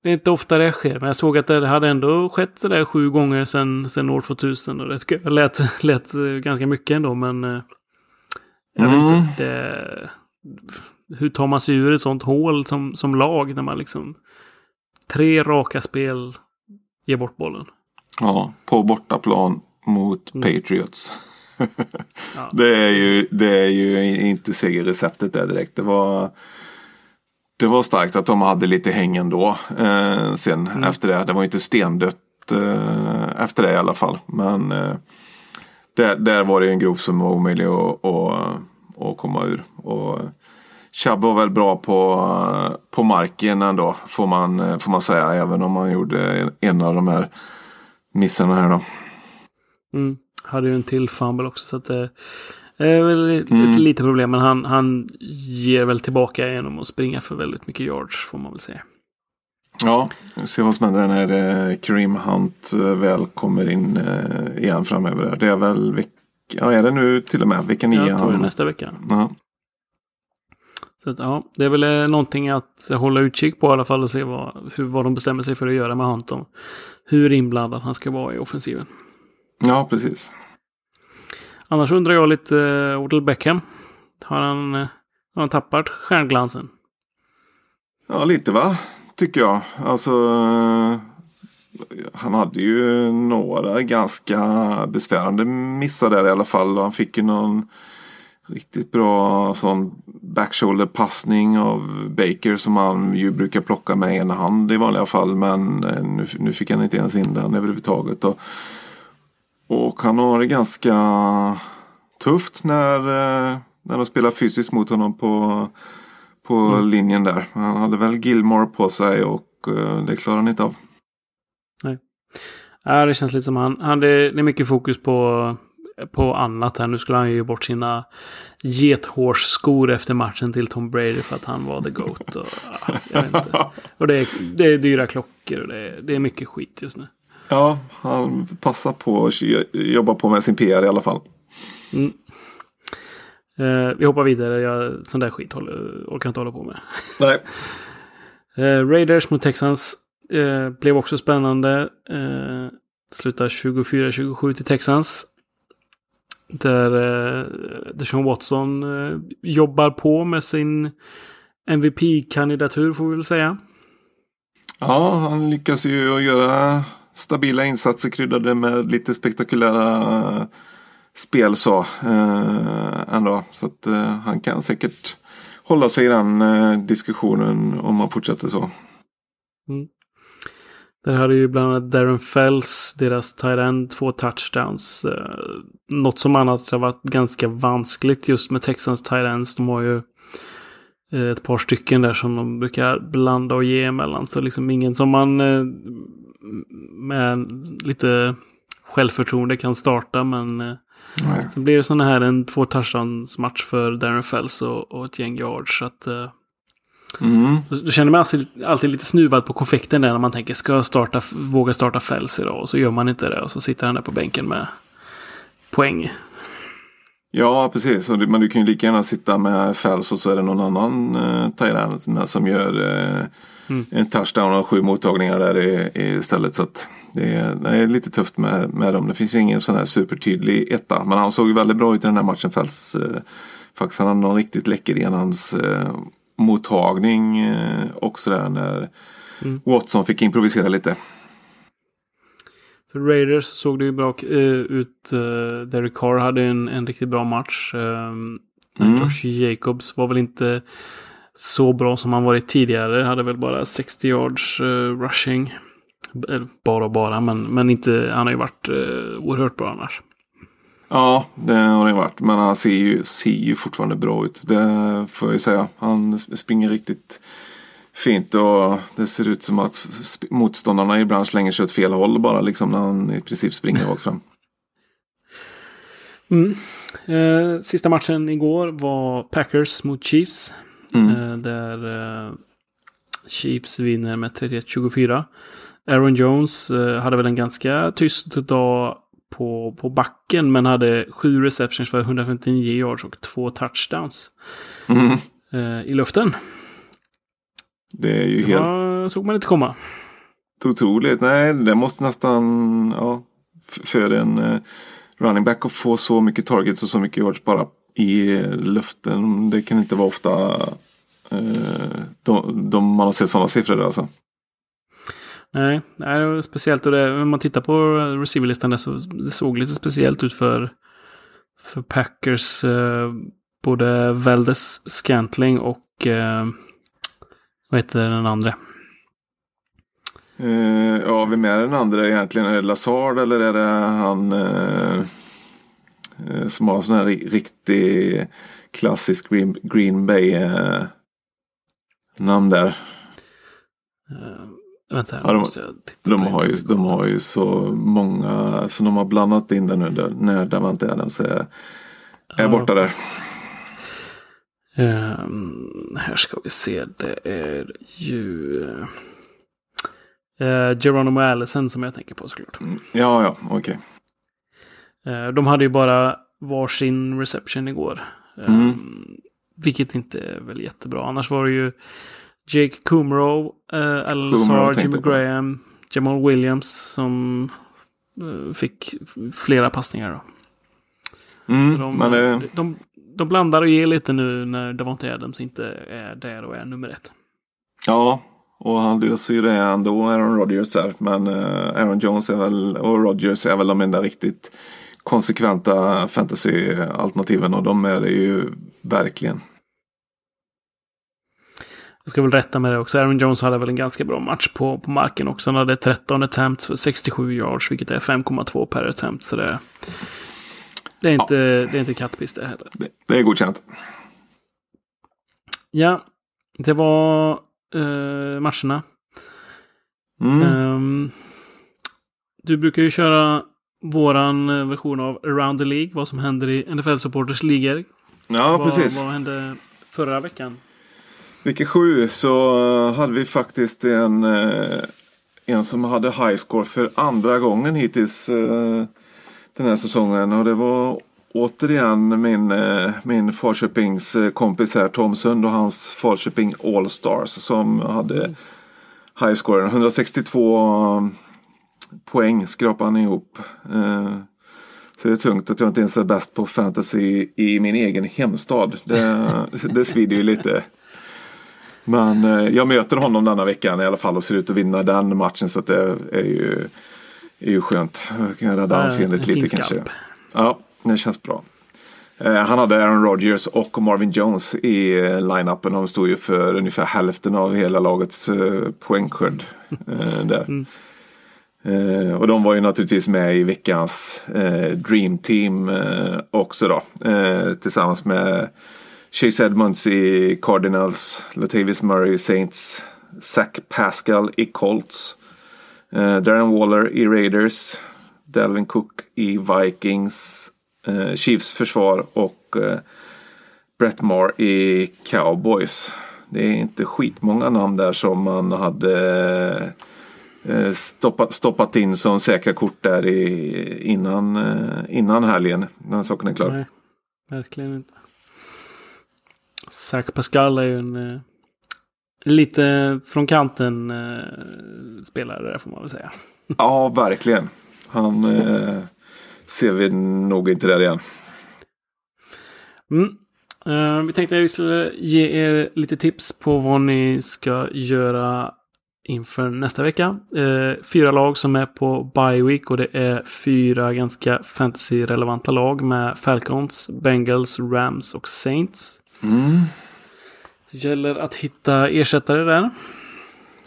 det är inte ofta det sker, men jag såg att det hade ändå skett sådär sju gånger sedan, sedan år 2000. Och det lät, lät ganska mycket ändå, men jag mm. vet inte. Det, hur tar man sig ur ett sånt hål som, som lag när man liksom tre raka spel ger bort bollen? Ja, på bortaplan mot mm. Patriots. ja. det, är ju, det är ju inte segerreceptet där direkt. Det var det var starkt att de hade lite häng ändå eh, sen mm. efter det. Det var inte stendött eh, efter det i alla fall. Men eh, där, där var det en grop som var omöjlig att, att, att komma ur. Och Chubb var väl bra på, på marken ändå får man, får man säga. Även om man gjorde en av de här missarna här då. Mm. Hade ju en till fumble också. Så att det, det är väl ett mm. lite problem, men han, han ger väl tillbaka genom att springa för väldigt mycket yards, får man väl säga. Ja, vi ser vad som händer när eh, Kareem Hunt eh, väl kommer in eh, igen framöver. Det är väl ja är det nu till och med vecka nio? Jag tror det nästa vecka. Ja. Så att, ja, det är väl någonting att hålla utkik på i alla fall och se vad, hur, vad de bestämmer sig för att göra med Hunt. Hur inblandad han ska vara i offensiven. Ja, precis. Annars undrar jag lite, eh, uh, Odell Beckham. Har han, uh, har han tappat stjärnglansen? Ja, lite va? Tycker jag. Alltså, uh, han hade ju några ganska besvärande missar där i alla fall. Han fick ju någon riktigt bra sån backshoulder passning av Baker som han ju brukar plocka med ena hand i vanliga fall. Men nu, nu fick han inte ens in den överhuvudtaget. Och, och han har det ganska tufft när, eh, när de spelar fysiskt mot honom på, på mm. linjen där. Han hade väl Gilmore på sig och eh, det klarar han inte av. Nej. Ja, det känns lite som han, han det, det är mycket fokus på, på annat här. Nu skulle han ju ge bort sina gethårsskor efter matchen till Tom Brady för att han var the GOAT. Och, ja, jag vet inte. och det, är, det är dyra klockor och det är, det är mycket skit just nu. Ja, han passar på att jobba på med sin PR i alla fall. Mm. Eh, vi hoppar vidare. Jag, sån där skit håller, orkar inte hålla på med. Nej. eh, Raiders mot Texans eh, blev också spännande. Eh, slutar 24-27 till Texans. Där eh, Deshaun Watson eh, jobbar på med sin MVP-kandidatur får vi väl säga. Ja, han lyckas ju göra stabila insatser kryddade med lite spektakulära eh, spel så eh, ändå. Så att eh, han kan säkert hålla sig i den eh, diskussionen om man fortsätter så. Mm. Där hade ju bland annat Darren Fells, deras tight end, två touchdowns. Eh, något som annat har varit ganska vanskligt just med Texans tight ends. De har ju eh, ett par stycken där som de brukar blanda och ge emellan. Så liksom ingen som man eh, med lite självförtroende kan starta. Men eh, Nej. sen blir det sådana här en två touchdowns match för Darren Fells och, och ett gäng yards. Så att, eh, mm. Då känner man alltid, alltid lite snuvad på konfekten där när man tänker ska jag starta, våga starta Fells idag? Och så gör man inte det och så sitter han där på bänken med poäng. Ja, precis. Men du kan ju lika gärna sitta med Fells och så är det någon annan eh, som gör eh, Mm. En touchdown och sju mottagningar där istället. Så att det, är, det är lite tufft med, med dem. Det finns ingen sån här supertydlig etta. Men han såg ju väldigt bra ut i den här matchen. Fälls, eh, faktiskt han hade någon riktigt läcker enhands eh, mottagning eh, också där när mm. Watson fick improvisera lite. För Raiders såg det ju bra uh, ut. Uh, Derek Carr hade en, en riktigt bra match. Um, mm. Josh Jacobs var väl inte så bra som han varit tidigare. Hade väl bara 60 yards uh, rushing. Bara och bara, men, men inte, han har ju varit uh, oerhört bra annars. Ja, det har det varit. Men han ser ju, ser ju fortfarande bra ut. Det får jag ju säga. Han springer riktigt fint och det ser ut som att motståndarna ibland slänger sig åt fel håll bara liksom när han i princip springer rakt fram. Mm. Eh, sista matchen igår var Packers mot Chiefs. Mm. Eh, där eh, Chiefs vinner med 31-24. Aaron Jones eh, hade väl en ganska tyst dag på, på backen men hade sju receptions för 159 yards och två touchdowns. Mm. I luften. Det är ju helt... Ja, såg man inte komma. Otroligt. Nej, det måste nästan... Ja, för en running back att få så mycket targets och så mycket yards bara i luften. Det kan inte vara ofta uh, de, de, man har sett sådana siffror där alltså. Nej, nej speciellt och det, om man tittar på receiverlistan där så det såg lite speciellt ut för, för Packers. Eh, både Veldes Scantling och eh, vad heter den andra? Uh, ja, vem är den andra egentligen? Är det Lazard eller är det han uh, som har sån här riktig klassisk Green, Green Bay namn där? Vänta, ja, de, de, har ju, de har ju så många, så de har blandat in det nu där, när Davante Adams är, är ja. borta där. Um, här ska vi se, det är ju uh, Geronimo Allison som jag tänker på såklart. Mm, ja, ja, okej. Okay. Uh, de hade ju bara varsin reception igår. Um, mm. Vilket inte är väl jättebra. Annars var det ju Jake Kumrow, uh, Alan Lazar, Jimmy Graham, Jamal Williams som uh, fick flera passningar. Då. Mm, Så de, det... de, de blandar och ger lite nu när Davante Adams inte är där och är nummer ett. Ja, och han löser ju det ändå, Aaron Rodgers där. Men uh, Aaron Jones är väl, och Rodgers är väl de enda riktigt konsekventa fantasy-alternativen och de är det ju verkligen. Jag ska väl rätta med det också. Aaron Jones hade väl en ganska bra match på, på marken också. Han hade 13 attempts för 67 yards, vilket är 5,2 per attempt. Så det, det är inte, ja. det är inte kattpiss det heller. Det, det är godkänt. Ja, det var uh, matcherna. Mm. Um, du brukar ju köra våran eh, version av Around the League, vad som händer i NFL Supporters ligor. Ja, vad, precis. Vad hände förra veckan? Vecka sju så eh, hade vi faktiskt en, eh, en som hade high score för andra gången hittills den här säsongen. Och det var återigen min, min Falköpings kompis här Tom Sund och hans Falköping Allstars som hade high score. 162 poäng skrapade han ihop. Så det är tungt att jag inte ens är bäst på fantasy i min egen hemstad. Det, det svider ju lite. Men eh, jag möter honom denna veckan i alla fall och ser ut att vinna den matchen så det är ju, är ju skönt. Jag kan rädda anseendet lite kanske. Ja, det känns bra. Eh, han hade Aaron Rodgers och Marvin Jones i eh, line-upen. De stod ju för ungefär hälften av hela lagets poängskörd där. Mm. Eh, och de var ju naturligtvis med i veckans eh, Dream Team eh, också då. tillsammans med Chase Edmonds i Cardinals, Latavius Murray i Saints, Zach Pascal i Colts, Darren Waller i Raiders, Delvin Cook i Vikings, uh, Chiefs försvar och Brett Maher i Cowboys. Det är inte skitmånga namn där som man hade stoppat, stoppat in som säkra kort där i, innan, innan helgen. Den saken är klar. Nej, verkligen inte. Zach Pascal är ju en eh, lite från kanten eh, spelare där får man väl säga. Ja, verkligen. Han eh, ser vi nog inte där igen. Mm. Vi tänkte att vi skulle ge er lite tips på vad ni ska göra inför nästa vecka. Uh, fyra lag som är på bye week och det är fyra ganska fantasy-relevanta lag med Falcons, Bengals, Rams och Saints. Mm. Det gäller att hitta ersättare där.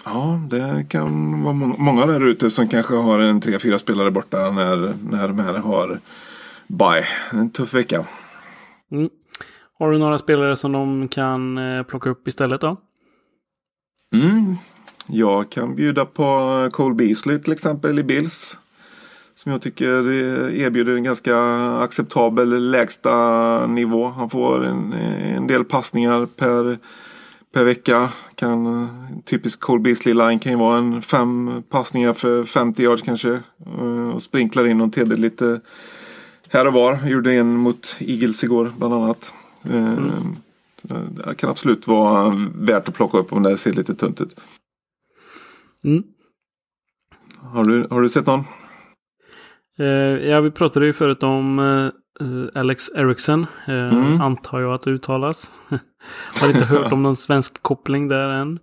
Ja, det kan vara många där ute som kanske har en tre, fyra spelare borta när, när de här har bye. En tuff vecka. Mm. Har du några spelare som de kan eh, plocka upp istället då? Mm. Jag kan bjuda på Cole Beasley till exempel i Bills. Som jag tycker erbjuder en ganska acceptabel lägsta nivå. Han får en, en del passningar per, per vecka. Kan, typisk Cole Beasley line kan ju vara en fem passningar för 50 yards kanske. Och sprinklar in någon TD lite här och var. Gjorde en mot Eagles igår bland annat. Mm. Det kan absolut vara värt att plocka upp om det ser lite tunt ut. Mm. Har, du, har du sett någon? Uh, ja, vi pratade ju förut om uh, Alex Eriksson. Uh, mm. Antar jag att det uttalas. har inte hört om någon svensk koppling där än.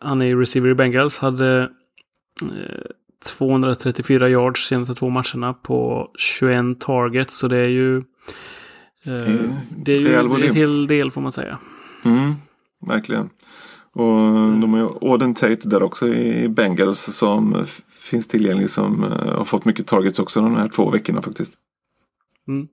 han är receiver i Bengals. Hade 234 yards senaste två matcherna på 21 targets. Så det är ju. Det är ju en hel del får man säga. Mm, verkligen. Och de har ju Auden Tate där också i Bengals som finns tillgänglig som uh, har fått mycket targets också de här två veckorna faktiskt. Mm.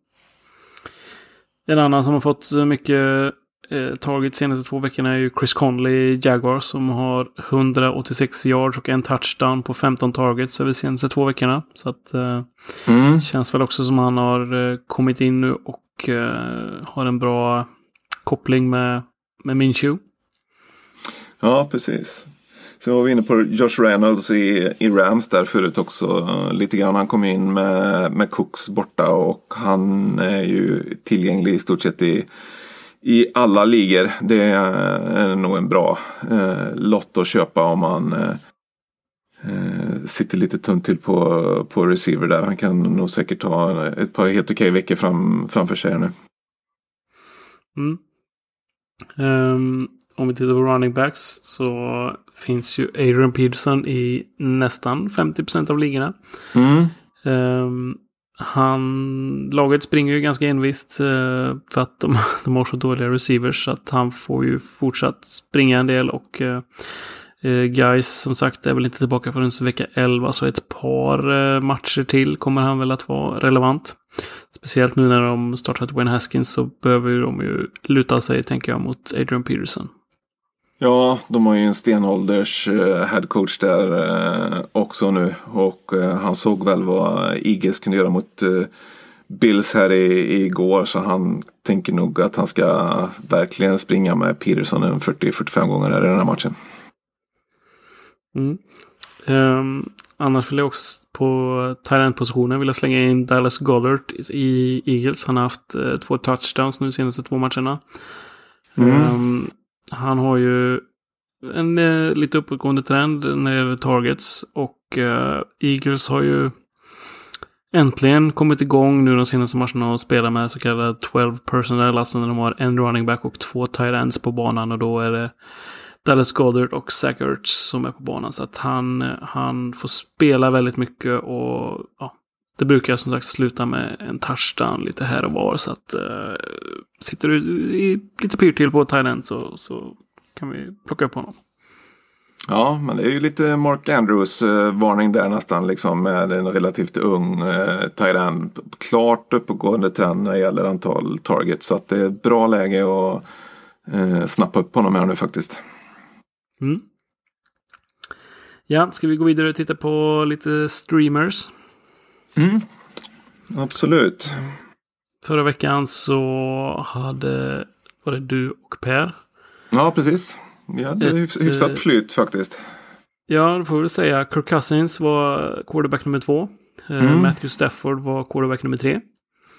En annan som har fått mycket eh, targets senaste två veckorna är ju Chris Conley Jaguar som har 186 yards och en touchdown på 15 targets över senaste två veckorna. Så att eh, mm. känns väl också som han har eh, kommit in nu och och eh, har en bra koppling med, med Minshew. Ja, precis. Så var vi inne på Josh Reynolds i, i Rams där förut också. Lite grann. Han kom in med, med Cooks borta och han är ju tillgänglig i stort sett i, i alla ligor. Det är nog en bra eh, lott att köpa om man eh, sitter lite tunt till på, på receiver där. Han kan nog säkert ta ett par helt okej veckor fram, framför sig nu. Mm. Um, om vi tittar på running backs så finns ju Adrian Peterson i nästan 50% av ligorna. Mm. Um, han, laget springer ju ganska envist uh, för att de, de har så dåliga receivers så att han får ju fortsatt springa en del och uh, guys som sagt är väl inte tillbaka förrän vecka 11 så ett par matcher till kommer han väl att vara relevant. Speciellt nu när de startat Wayne Haskins så behöver de ju luta sig tänker jag mot Adrian Peterson. Ja, de har ju en stenålders uh, headcoach där uh, också nu. Och uh, han såg väl vad Eagles kunde göra mot Bills här i, igår. Så han tänker nog att han ska verkligen springa med Peterson en 40-45 gånger här i den här matchen. Mm. Um, annars vill jag också på Tyrant-positionen vilja slänga in Dallas Goddard i Eagles. Han har haft två touchdowns nu de senaste två matcherna. Mm. Um, han har ju en eh, lite uppåtgående trend när det gäller targets. Och eh, Eagles har ju äntligen kommit igång nu de senaste matcherna och spelar med så kallade 12 personnel. Alltså när de har en running back och två tight-ends på banan. Och då är det Dallas Goddard och Zach Ertz som är på banan. Så att han, eh, han får spela väldigt mycket och ja, det brukar som sagt sluta med en touchdown lite här och var. Så att uh, sitter du i lite pyrt till på Thailand så, så kan vi plocka upp honom. Ja, men det är ju lite Mark Andrews eh, varning där nästan liksom med en relativt ung eh, Thailand. Klart uppåtgående trend när det gäller antal targets. Så att det är ett bra läge att eh, snappa upp honom här nu faktiskt. Mm. Ja, ska vi gå vidare och titta på lite streamers? Mm. Absolut. Förra veckan så hade, var det du och Per? Ja, precis. Vi hade Ett, hyfsat eh, flyt faktiskt. Ja, det får vi säga. Kirk Cousins var quarterback nummer två. Eh, mm. Matthew Stafford var quarterback nummer tre.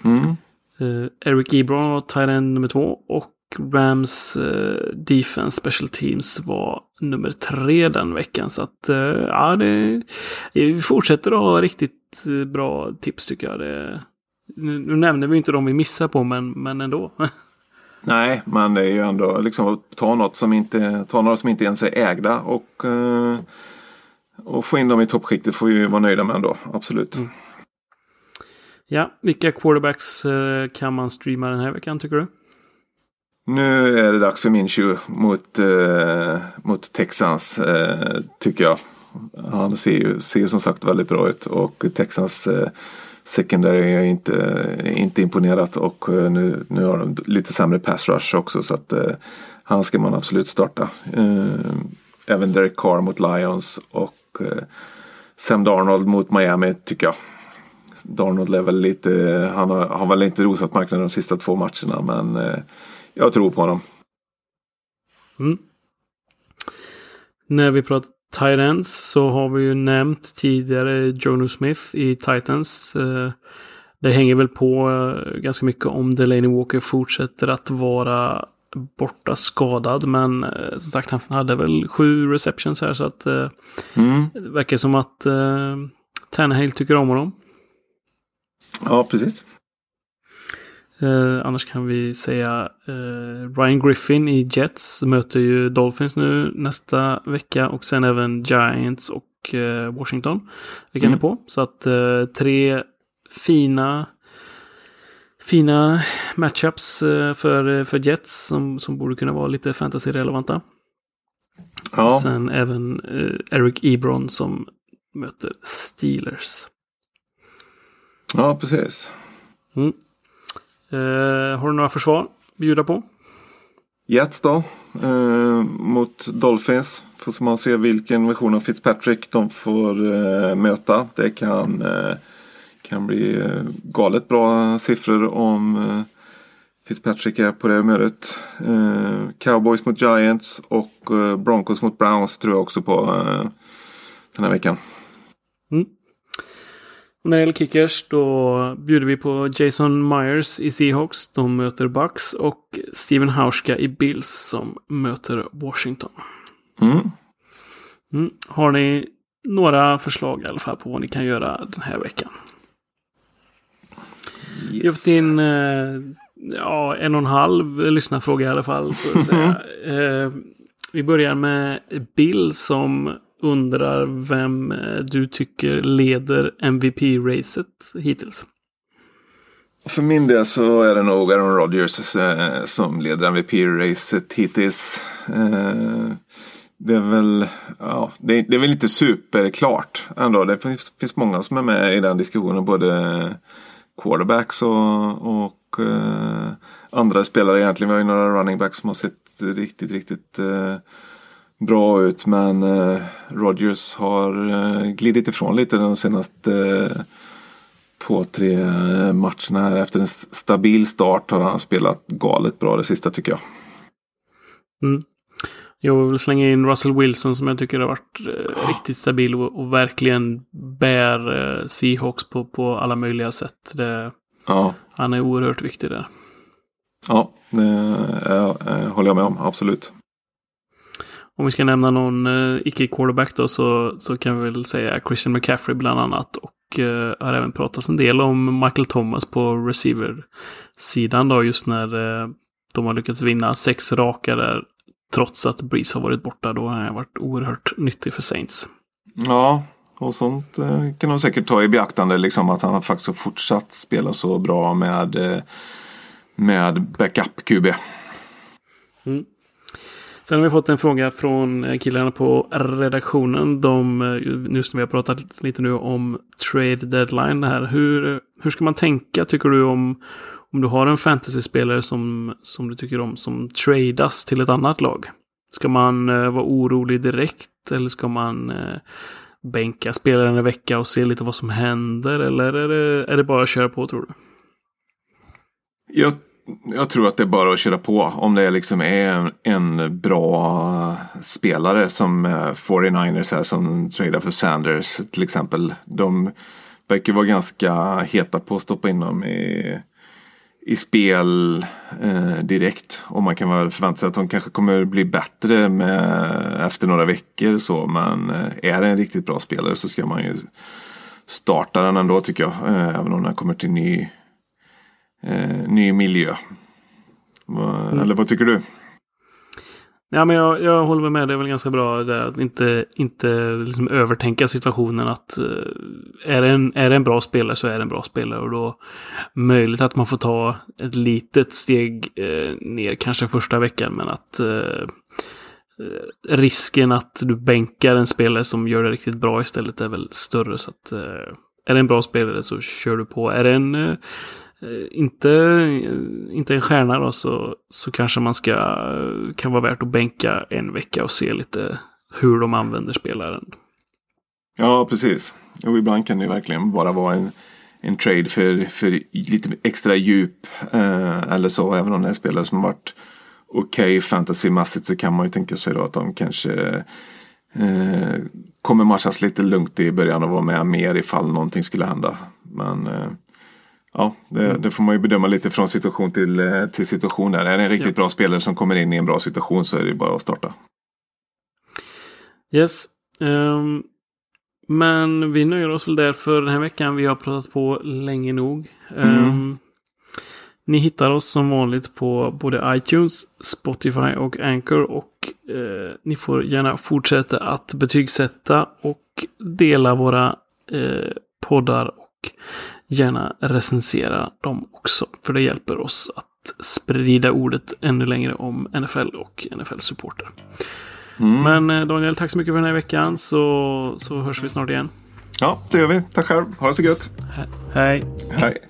Mm. Uh, Eric Ebron var tight end nummer två. Och Rams uh, defense special teams var nummer tre den veckan. Så att uh, ja, det, vi fortsätter att ha riktigt uh, bra tips tycker jag. Det, nu, nu nämner vi inte de vi missar på men, men ändå. Nej, men det är ju ändå liksom att ta något som inte, ta några som inte ens är ägda och, och få in dem i toppskiktet får vi ju vara nöjda med ändå. Absolut. Mm. Ja, vilka quarterbacks kan man streama den här veckan tycker du? Nu är det dags för Minshew mot, eh, mot Texans eh, tycker jag. Han ser ju ser som sagt väldigt bra ut och Texans eh, secondary är inte, inte imponerat och eh, nu, nu har de lite sämre pass rush också så att eh, han ska man absolut starta. Eh, även Derek Carr mot Lions och eh, Sam Darnold mot Miami tycker jag. Darnold är väl lite, han har, har väl inte rosat marknaden de sista två matcherna men jag tror på honom. Mm. När vi pratar Titans så har vi ju nämnt tidigare Jono Smith i Titans. Eh, det hänger väl på eh, ganska mycket om Delaney Walker fortsätter att vara borta skadad. Men eh, som sagt, han hade väl sju receptions här så att mm. det verkar som att Tannehill tycker om honom. Ja, precis. Eh, annars kan vi säga eh, Ryan Griffin i Jets möter ju Dolphins nu nästa vecka och sen även Giants och eh, Washington. Vilka mm. på. Så att eh, tre fina fina matchups eh, för, för Jets som, som borde kunna vara lite fantasy-relevanta. Ja. Och sen även eh, Eric Ebron som möter Steelers. Ja, precis. Mm. Eh, har du några försvar att bjuda på? Jets då. Eh, mot Dolphins. Får man se vilken version av Fitzpatrick de får eh, möta. Det kan, eh, kan bli eh, galet bra siffror om eh, Fitzpatrick är på det humöret. Eh, Cowboys mot Giants och eh, Broncos mot Browns tror jag också på eh, den här veckan. Och när det gäller kickers då bjuder vi på Jason Myers i Seahawks. De möter Bucks och Steven Hauska i Bills som möter Washington. Mm. Mm. Har ni några förslag i alla fall på vad ni kan göra den här veckan? Yes. Vi har fått in eh, ja, en och en halv lyssnarfråga i alla fall. säga. eh, vi börjar med Bill som undrar vem eh, du tycker leder MVP-racet hittills. För min del så är det nog Aaron Rodgers eh, som leder MVP-racet hittills. Eh, det är väl, ja, det är, det är väl inte superklart ändå. Det finns, finns många som är med i den diskussionen. Både quarterbacks och, och eh, andra spelare egentligen. Vi har ju några running backs som har sett riktigt, riktigt eh, bra ut men eh, Rodgers har eh, glidit ifrån lite de senaste eh, två, tre eh, matcherna här. Efter en stabil start har han spelat galet bra det sista tycker jag. Mm. Jag vill slänga in Russell Wilson som jag tycker har varit eh, riktigt stabil och, och, verkligen bär eh, Seahawks på, på alla möjliga sätt. Det, ja. Han är oerhört viktig där. Ja, det håller jag med om, absolut. Om vi ska nämna någon uh, icke-quarterback då så, så kan vi väl säga Christian McCaffrey bland annat. Och uh, har även pratats en del om Michael Thomas på receiver-sidan då just när uh, de har lyckats vinna sex raka där. Trots att Breeze har varit borta. Då har han varit oerhört nyttig för Saints. Ja, och sånt kan de säkert ta i beaktande. Liksom att han faktiskt har fortsatt spela så bra med, med backup-QB. Mm. Sen har vi fått en fråga från eh, killarna på redaktionen. De, eh, just när vi har pratat lite nu om trade deadline här. Hur, eh, hur ska man tänka tycker du om, om du har en fantasyspelare som, som du tycker om som tradas till ett annat lag? Ska man vara orolig direkt eller ska man bänka spelaren en vecka och se lite vad som händer? Eller är det, är det bara att köra på tror du? Jag jag tror att det är bara att köra på. Om det liksom är en bra spelare som eh, 49ers här som tradar för Sanders till exempel. De verkar vara ganska heta på att stoppa in dem i, i spel eh, direkt. Och man kan väl förvänta sig att de kanske kommer bli bättre med, efter några veckor. Så, men eh, är det en riktigt bra spelare så ska man ju starta den ändå tycker jag. Eh, även om den kommer till ny eh, ny miljö. Va, mm. Eller vad tycker du? Ja, men jag, jag håller med. Det är väl ganska bra där att inte, inte liksom övertänka situationen. att uh, är, det en, är det en bra spelare så är det en bra spelare. Och då möjligt att man får ta ett litet steg uh, ner kanske första veckan. Men att uh, risken att du bänkar en spelare som gör det riktigt bra istället är väl större. Så att är det en bra spelare så kör du på. Är det en eh, Eh, inte, eh, inte en stjärna då så, så kanske man ska eh, kan vara värt att bänka en vecka och se lite hur de använder spelaren. Ja, precis. Och ibland kan det verkligen bara vara en, en trade för, för lite extra djup. Eh, eller så, även om det är spelare som har varit okej okay, fantasymässigt så kan man ju tänka sig då att de kanske eh, kommer matchas lite lugnt i början och vara med mer ifall någonting skulle hända. Men eh, ja, det, det, får man ju bedöma lite från situation till, eh, till situation där. Är det en riktigt ja. bra spelare som kommer in i en bra situation så är det bara att starta. Yes. Um, men vi nöjer oss väl där för den här veckan. Vi har pratat på länge nog. Mm. Um, ni hittar oss som vanligt på både iTunes, Spotify och Anchor. Och eh, ni får gärna fortsätta att betygsätta och dela våra eh, poddar. Och gärna recensera dem också. För det hjälper oss att sprida ordet ännu längre om NFL och NFL-supporter. Mm. Men eh, Daniel, tack så mycket för den här veckan. Så, så hörs vi snart igen. Ja, det gör vi. Tack själv. Ha det så gött. He hej. Hej.